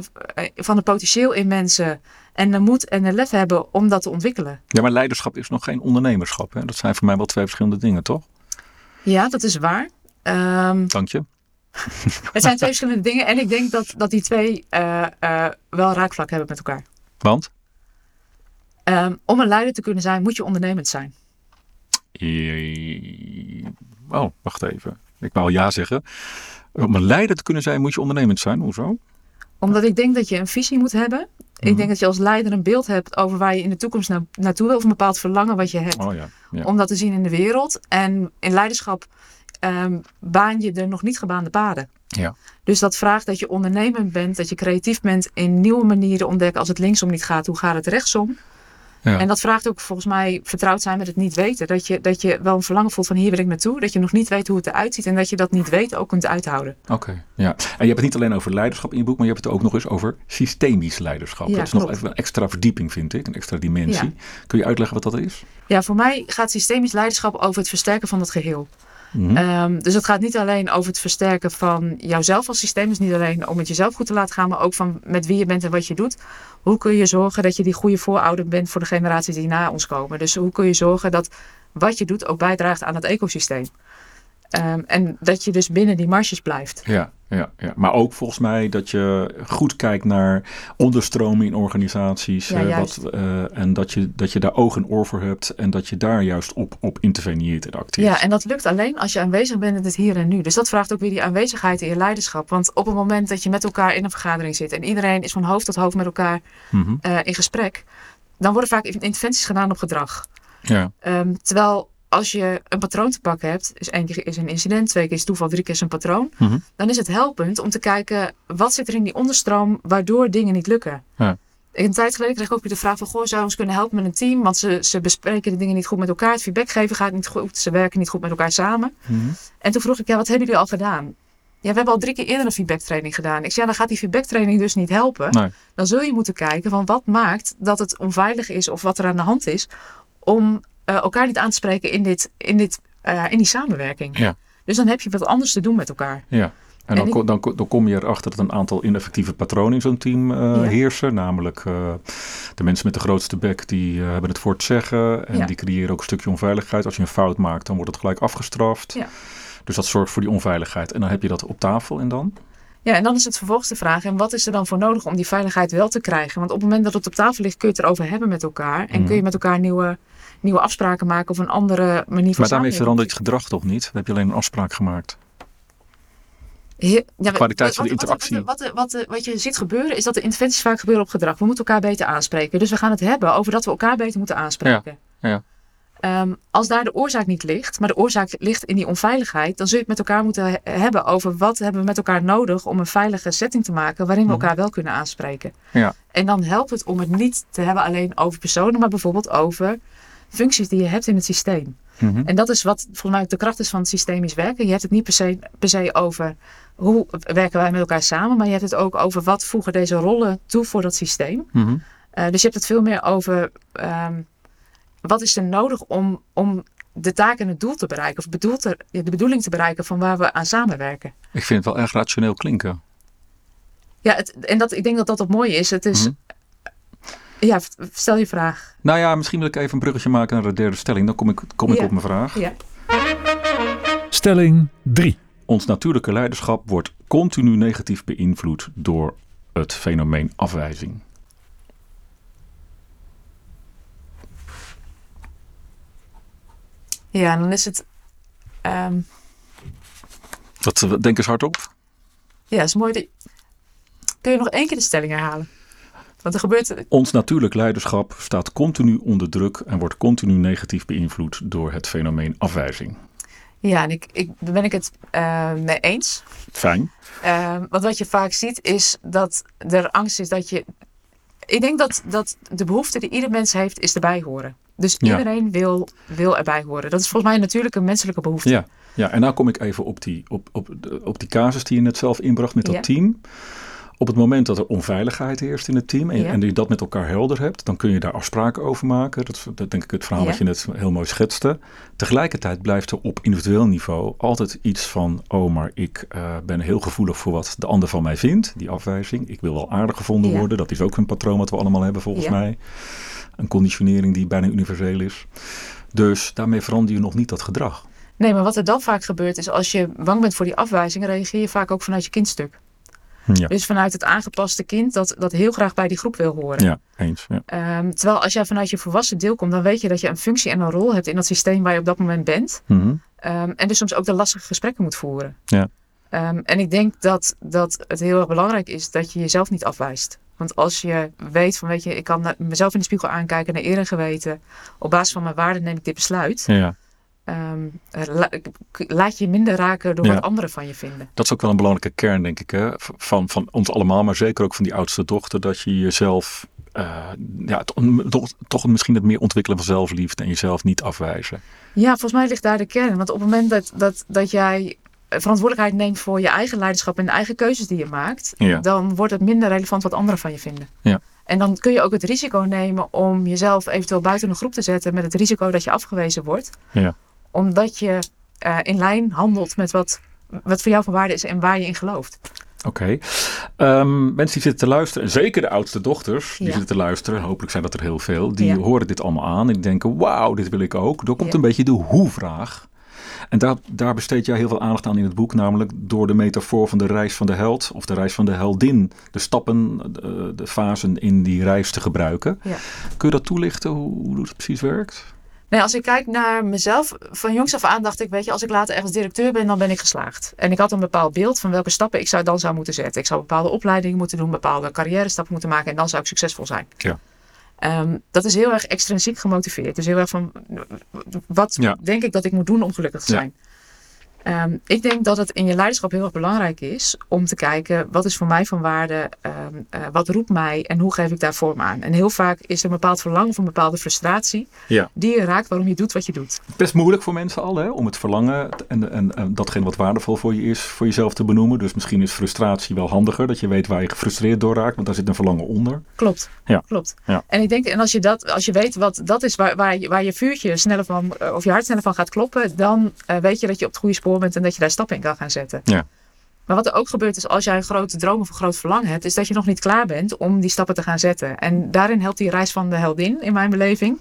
van het potentieel in mensen en de moed en de lef hebben om dat te ontwikkelen. ja, maar leiderschap is nog geen ondernemerschap. Hè? Dat zijn voor mij wel twee verschillende dingen, toch? Ja, dat is waar. Ehm, Dank je. [laughs] Het zijn twee verschillende dingen. En ik denk dat, dat die twee eh, eh, wel raakvlak hebben met elkaar. Want? Ehm, om een leider te kunnen zijn, moet je ondernemend zijn. Oh, wacht even. Ik wou ja zeggen. Om een leider te kunnen zijn, moet je ondernemend zijn. Hoezo? Omdat ik denk dat je een visie moet hebben. Ik denk dat je als leider een beeld hebt over waar je in de toekomst na- naartoe wil. Of een bepaald verlangen wat je hebt. Oh ja. ja. Om dat te zien in de wereld. En in leiderschap ehm, baan je er nog niet gebaande paden. Ja. Dus dat vraagt dat je ondernemend bent. Dat je creatief bent in nieuwe manieren ontdekken. Als het linksom niet gaat, hoe gaat het rechtsom? Ja. En dat vraagt ook volgens mij vertrouwd zijn met het niet weten. Dat je, dat je wel een verlangen voelt van hier wil ik naartoe. Dat je nog niet weet hoe het eruit ziet. En dat je dat niet weet ook kunt uithouden. Oké, ja. En je hebt het niet alleen over leiderschap in je boek, maar je hebt het ook nog eens over systemisch leiderschap. Ja, dat is nog even een extra verdieping, vind ik, een extra dimensie. Kun je uitleggen wat dat is? Ja, voor mij gaat systemisch leiderschap over het versterken van het geheel. Mhm. Ehm, dus het gaat niet alleen over het versterken van jouzelf als systeem. Dus niet alleen om het jezelf goed te laten gaan, maar ook van met wie je bent en wat je doet. Hoe kun je zorgen dat je die goede voorouder bent voor de generaties die na ons komen? Dus hoe kun je zorgen dat wat je doet ook bijdraagt aan het ecosysteem? Ehm, en dat je dus binnen die marges blijft. Ja, ja, ja, maar ook volgens mij dat je goed kijkt naar onderstromen in organisaties. Ja, eh, wat, eh, en dat je, dat je daar oog en oor voor hebt en dat je daar juist op, op interveneert en acteert. Ja, en dat lukt alleen als je aanwezig bent in het hier en nu. Dus dat vraagt ook weer die aanwezigheid in je leiderschap. Want op het moment dat je met elkaar in een vergadering zit en iedereen is van hoofd tot hoofd met elkaar Mhm. eh, in gesprek, dan worden vaak interventies gedaan op gedrag. ja. Ehm, terwijl als je een patroon te pakken hebt, dus één keer is een incident, twee keer is toeval, drie keer is een patroon, Mhm. dan is het helpend om te kijken wat zit er in die onderstroom waardoor dingen niet lukken. Ja. Een tijd geleden kreeg ik ook weer de vraag van, goh, zou je ons kunnen helpen met een team? Want ze, ze bespreken de dingen niet goed met elkaar, het feedback geven gaat niet goed, ze werken niet goed met elkaar samen. Mhm. En toen vroeg ik, ja, wat hebben jullie al gedaan? Ja, we hebben al drie keer eerder een feedbacktraining gedaan. Ik zei, ja, dan gaat die feedbacktraining dus niet helpen. Nee. Dan zul je moeten kijken van wat maakt dat het onveilig is of wat er aan de hand is om eh, elkaar niet aan te spreken in, dit, in, dit, eh, in die samenwerking. Ja. Dus dan heb je wat anders te doen met elkaar. Ja. En En dan, ik- dan, dan kom je erachter dat een aantal ineffectieve patronen in zo'n team eh, Ja. heersen. Namelijk de mensen met de grootste bek, die hebben het voor het zeggen. En Ja. die creëren ook een stukje onveiligheid. Als je een fout maakt, dan wordt het gelijk afgestraft. Ja. Dus dat zorgt voor die onveiligheid. En dan heb je dat op tafel en dan? Ja, en dan is het vervolgens de vraag, en wat is er dan voor nodig om die veiligheid wel te krijgen? Want op het moment dat het op tafel ligt, kun je het erover hebben met elkaar. En Mhm. kun je met elkaar nieuwe, nieuwe afspraken maken of een andere manier van Maar daarmee verandert het gedrag toch niet? Dan heb je alleen een afspraak gemaakt. He- ja, kwaliteit van de interactie. Wat, wat, wat, wat je ziet gebeuren is dat de interventies vaak gebeuren op gedrag. We moeten elkaar beter aanspreken. Dus we gaan het hebben over dat we elkaar beter moeten aanspreken. Ja, ja. Ehm, als daar de oorzaak niet ligt, maar de oorzaak ligt in die onveiligheid, dan zul je het met elkaar moeten he- hebben over wat hebben we met elkaar nodig om een veilige setting te maken waarin we Mhm. elkaar wel kunnen aanspreken. Ja. En dan helpt het om het niet te hebben alleen over personen, maar bijvoorbeeld over functies die je hebt in het systeem. Mhm. En dat is wat volgens mij ook de kracht is van het systemisch werken. Je hebt het niet per se, per se over hoe werken wij met elkaar samen, maar je hebt het ook over wat voegen deze rollen toe voor dat systeem. Mhm. Eh, dus je hebt het veel meer over ehm, wat is er nodig om, om de taak en het doel te bereiken, of bedoeld te, de bedoeling te bereiken van waar we aan samenwerken. Ik vind het wel erg rationeel klinken. Ja, het, en dat, ik denk dat dat het mooie is. Het is, Mhm. Ja, stel je vraag. Nou ja, misschien wil ik even een bruggetje maken naar de derde stelling. Dan kom ik, kom ik Ja. op mijn vraag. Ja. Stelling 3. Ons natuurlijke leiderschap wordt continu negatief beïnvloed door het fenomeen afwijzing. Ja, dan is het. ehm, Dat, eh, denk eens hardop. ja, is mooi. dat- Kun je nog één keer de stelling herhalen? Want er gebeurt. Ons natuurlijk leiderschap staat continu onder druk en wordt continu negatief beïnvloed door het fenomeen afwijzing. Ja, en ik, ik, daar ben ik het eh, mee eens. Fijn. Ehm, want wat je vaak ziet is dat er angst is dat je. Ik denk dat, dat de behoefte die ieder mens heeft, is erbij horen. Dus Ja. iedereen wil, wil erbij horen. Dat is volgens mij natuurlijk een menselijke behoefte. Ja, ja, en nou kom ik even op die, op, op, op die casus die je net zelf inbracht met dat Ja. team. Op het moment dat er onveiligheid heerst in het team en, Ja. en je dat met elkaar helder hebt, dan kun je daar afspraken over maken. Dat is dat denk ik het verhaal Ja. wat je net heel mooi schetste. Tegelijkertijd blijft er op individueel niveau altijd iets van, oh maar ik eh, ben heel gevoelig voor wat de ander van mij vindt, die afwijzing. Ik wil wel aardig gevonden Ja. worden. Dat is ook een patroon wat we allemaal hebben volgens mij. Een conditionering die bijna universeel is. Dus daarmee verander je nog niet dat gedrag. Nee, maar wat er dan vaak gebeurt is als je bang bent voor die afwijzing, reageer je vaak ook vanuit je kindstuk. Ja. Dus vanuit het aangepaste kind dat, dat heel graag bij die groep wil horen. Ja, eens. Ja. Ehm, terwijl als jij vanuit je volwassen deel komt, dan weet je dat je een functie en een rol hebt in dat systeem waar je op dat moment bent. Mhm. Ehm, en dus soms ook de lastige gesprekken moet voeren. Ja. Ehm, en ik denk dat, dat het heel erg belangrijk is dat je jezelf niet afwijst. Want als je weet van, weet je, ik kan mezelf in de spiegel aankijken, naar eer en geweten. Op basis van mijn waarden neem ik dit besluit. Ja, Ehm, la- laat je minder raken door Ja. wat anderen van je vinden. dat is ook wel een belangrijke kern, denk ik, hè? van, van ons allemaal, maar zeker ook van die oudste dochter, dat je jezelf eh, ja, to- toch, toch misschien het meer ontwikkelen van zelfliefde en jezelf niet afwijzen. Ja, volgens mij ligt daar de kern. Want op het moment dat, dat, dat jij verantwoordelijkheid neemt voor je eigen leiderschap en de eigen keuzes die je maakt, Ja. dan wordt het minder relevant wat anderen van je vinden. Ja. En dan kun je ook het risico nemen om jezelf eventueel buiten een groep te zetten met het risico dat je afgewezen wordt. Ja. Omdat je eh, in lijn handelt met wat, wat voor jou van waarde is en waar je in gelooft. Oké. Ehm, mensen die zitten te luisteren, en zeker de oudste dochters die Ja. zitten te luisteren, hopelijk zijn dat er heel veel, die Ja. horen dit allemaal aan en die denken, wauw, dit wil ik ook. Dan komt Ja. een beetje de hoe-vraag. En daar, daar besteed jij heel veel aandacht aan in het boek, namelijk door de metafoor van de reis van de held of de reis van de heldin, de stappen, de, de fasen in die reis te gebruiken. Ja. Kun je dat toelichten, hoe, hoe het precies werkt? Nee, als ik kijk naar mezelf, van jongs af aan dacht ik, weet je, als ik later ergens directeur ben, dan ben ik geslaagd. En ik had een bepaald beeld van welke stappen ik zou dan zou moeten zetten. Ik zou bepaalde opleidingen moeten doen, bepaalde carrière stappen moeten maken en dan zou ik succesvol zijn. Ja. Ehm, dat is heel erg extrinsiek gemotiveerd. Dus heel erg van, wat Ja. denk ik dat ik moet doen om gelukkig te Ja. Ehm, ik denk dat het in je leiderschap heel erg belangrijk is om te kijken wat is voor mij van waarde, eh, wat roept mij en hoe geef ik daar vorm aan. En heel vaak is er een bepaald verlangen of een bepaalde frustratie Ja. die je raakt waarom je doet wat je doet. Best moeilijk voor mensen al, hè, om het verlangen en, en, en datgene wat waardevol voor je is, voor jezelf te benoemen. Dus misschien is frustratie wel handiger, dat je weet waar je gefrustreerd door raakt, want daar zit een verlangen onder. Klopt. Ja. Klopt. Ja. En ik denk, en als je dat, als je weet wat dat is waar, waar, je, waar je vuurtje sneller van, eh, of je hart sneller van gaat kloppen, dan eh, weet je dat je op het goede spoor bent en dat je daar stappen in kan gaan zetten. Ja. Maar wat er ook gebeurt is als jij een grote droom of een groot verlangen hebt, is dat je nog niet klaar bent om die stappen te gaan zetten. En daarin helpt die reis van de heldin, in mijn beleving.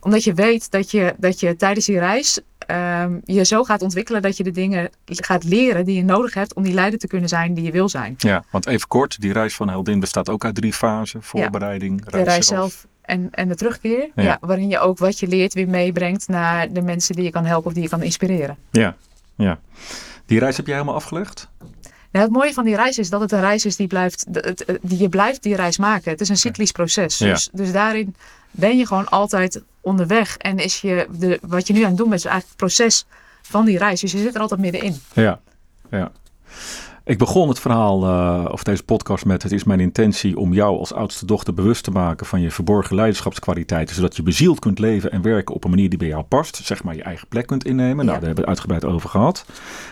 Omdat je weet dat je, dat je tijdens die reis ehm, je zo gaat ontwikkelen dat je de dingen gaat leren die je nodig hebt om die leider te kunnen zijn die je wil zijn. Ja, want even kort, die reis van Heldin bestaat ook uit drie fasen. Voorbereiding, de reis zelf en, en de terugkeer. Ja. Ja. waarin je ook wat je leert weer meebrengt naar de mensen die je kan helpen of die je kan inspireren. Ja, ja. Die reis heb jij helemaal afgelegd? Nou, het mooie van die reis is dat het een reis is die, blijft, het- die je blijft die reis maken. Het is een cyclisch proces. Ja. Dus, dus daarin ben je gewoon altijd onderweg. En is je de, wat je nu aan het doen bent, is eigenlijk het proces van die reis. Dus je zit er altijd middenin. Ja, ja. Ik begon het verhaal eh, of deze podcast met: Het is mijn intentie om jou als oudste dochter bewust te maken van je verborgen leiderschapskwaliteiten, zodat je bezield kunt leven en werken op een manier die bij jou past. Zeg maar je eigen plek kunt innemen. Nou, Ja. daar hebben we het uitgebreid over gehad.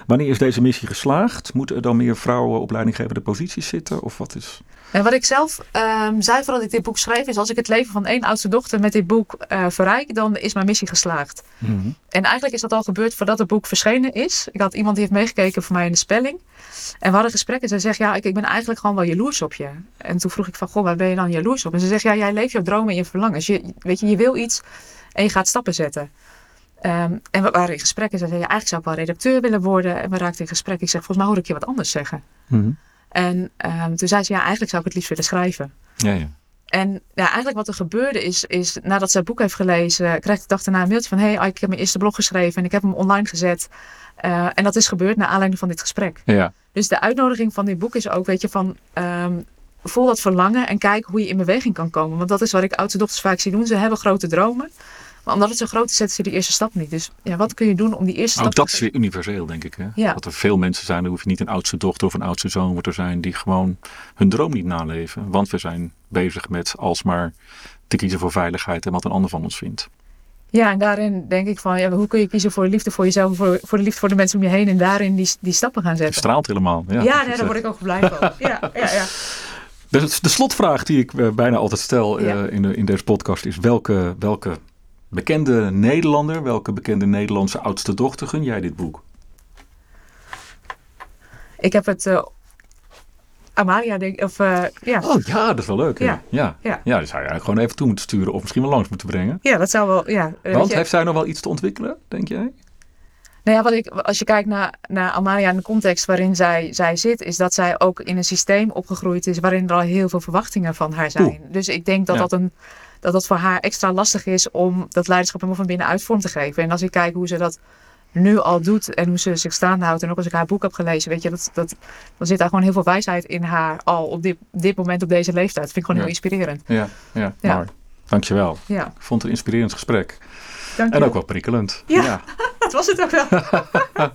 Wanneer is deze missie geslaagd? Moeten er dan meer vrouwen op leidinggevende posities zitten? Of wat is. En wat ik zelf ehm, zei voordat ik dit boek schreef, is als ik het leven van één oudste dochter met dit boek eh, verrijk, dan is mijn missie geslaagd. En eigenlijk is dat al gebeurd voordat het boek verschenen is. Ik had iemand die heeft meegekeken voor mij in de spelling. En we hadden gesprekken. Zij zegt, ja, ik, ik ben eigenlijk gewoon wel jaloers op je. En toen vroeg ik van, goh, waar ben je dan jaloers op? En ze zegt, ja, jij leeft jouw dromen en je verlangens. Je, weet je, je wil iets en je gaat stappen zetten. Ehm, en we waren in gesprek en ze zei, ja, eigenlijk zou ik wel redacteur willen worden. En we raakten in gesprek. Ik zeg, volgens mij hoor ik je wat anders zeggen. En ehm, toen zei ze, ja, eigenlijk zou ik het liefst willen schrijven. Ja, ja. En ja, eigenlijk wat er gebeurde is, is nadat ze het boek heeft gelezen, krijgt de dag daarna een mailtje van, hey, ik heb mijn eerste blog geschreven en ik heb hem online gezet. Eh, en dat is gebeurd naar aanleiding van dit gesprek. ja. Dus de uitnodiging van dit boek is ook, weet je, van ehm, voel dat verlangen en kijk hoe je in beweging kan komen. Want dat is wat ik oudste dochters vaak zie doen. Ze hebben grote dromen. Maar omdat het zo groot is, zetten ze die eerste stap niet. Dus ja, wat kun je doen om die eerste Ook stap dat te is weer universeel, denk ik. Hè? Ja. Dat er veel mensen zijn, er hoef je niet een oudste dochter of een oudste zoon te zijn, die gewoon hun droom niet naleven. Want we zijn bezig met alsmaar te kiezen voor veiligheid en wat een ander van ons vindt. Ja, en daarin denk ik van, ja, hoe kun je kiezen voor de liefde voor jezelf, voor, voor de liefde voor de mensen om je heen en daarin die, die stappen gaan Het zetten. straalt helemaal. Ja, Ja, dat nee, daar word ik ook blij van. [laughs] Ja, ja, ja. de, de slotvraag die ik eh, bijna altijd stel eh, in, de, in deze podcast is: welke, welke bekende Nederlander, welke bekende Nederlandse oudste dochter gun jij dit boek? Ik heb het eh, Amalia, denk of eh, ja. Oh ja, dat is wel leuk. hè? Ja. Ja. Ja. ja, die zou je eigenlijk gewoon even toe moeten sturen of misschien wel langs moeten brengen. ja, dat zou wel, ja. weet Want je. heeft zij nog wel iets te ontwikkelen, denk jij? Nou ja, wat ik, als je kijkt naar, naar Amalia en de context waarin zij, zij zit, is dat zij ook in een systeem opgegroeid is waarin er al heel veel verwachtingen van haar zijn. Oeh. Dus ik denk dat, Ja. dat, een, dat dat voor haar extra lastig is om dat leiderschap helemaal van binnenuit vorm te geven. En als ik kijk hoe ze dat nu al doet en hoe ze zich staande houdt en ook als ik haar boek heb gelezen, weet je, dat, dat, dan zit daar gewoon heel veel wijsheid in haar al op dit, dit moment, op deze leeftijd. Dat vind ik gewoon Ja. heel inspirerend. Ja, ja, Ja. mooi. Dankjewel. Ja, Ik vond het een inspirerend gesprek. dank En ook wel prikkelend. Ja. [laughs] dat was het ook wel. [laughs]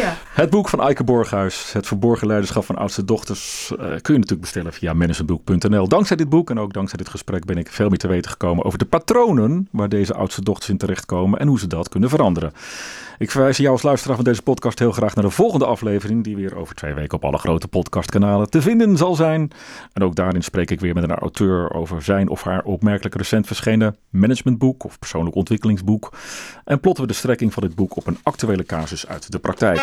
ja. Het boek van Eike Borghuis, Het verborgen leiderschap van oudste dochters, uh, kun je natuurlijk bestellen via managementboek.nl. Dankzij dit boek en ook dankzij dit gesprek ben ik veel meer te weten gekomen over de patronen waar deze oudste dochters in terechtkomen en hoe ze dat kunnen veranderen. Ik verwijs jou als luisteraar van deze podcast heel graag naar de volgende aflevering, die weer over twee weken op alle grote podcastkanalen te vinden zal zijn. En ook daarin spreek ik weer met een auteur over zijn of haar opmerkelijk recent verschenen managementboek of persoonlijk ontwikkelingsboek. En plotten we de strekking van dit boek op een actuele casus uit de praktijk.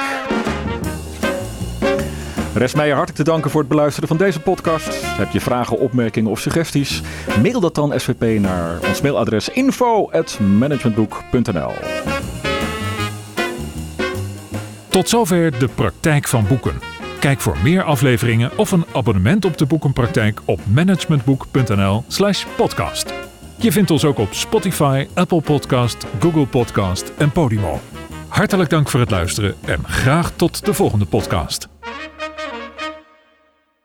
Rest mij hartelijk te danken voor het beluisteren van deze podcast. Heb je vragen, opmerkingen of suggesties? Mail dat dan SVP naar ons mailadres info.managementboek.nl Tot zover de praktijk van boeken. Kijk voor meer afleveringen of een abonnement op de boekenpraktijk op managementboek.nl/slash podcast. Je vindt ons ook op Spotify, Apple Podcast, Google Podcast en Podimo. Hartelijk dank voor het luisteren en graag tot de volgende podcast.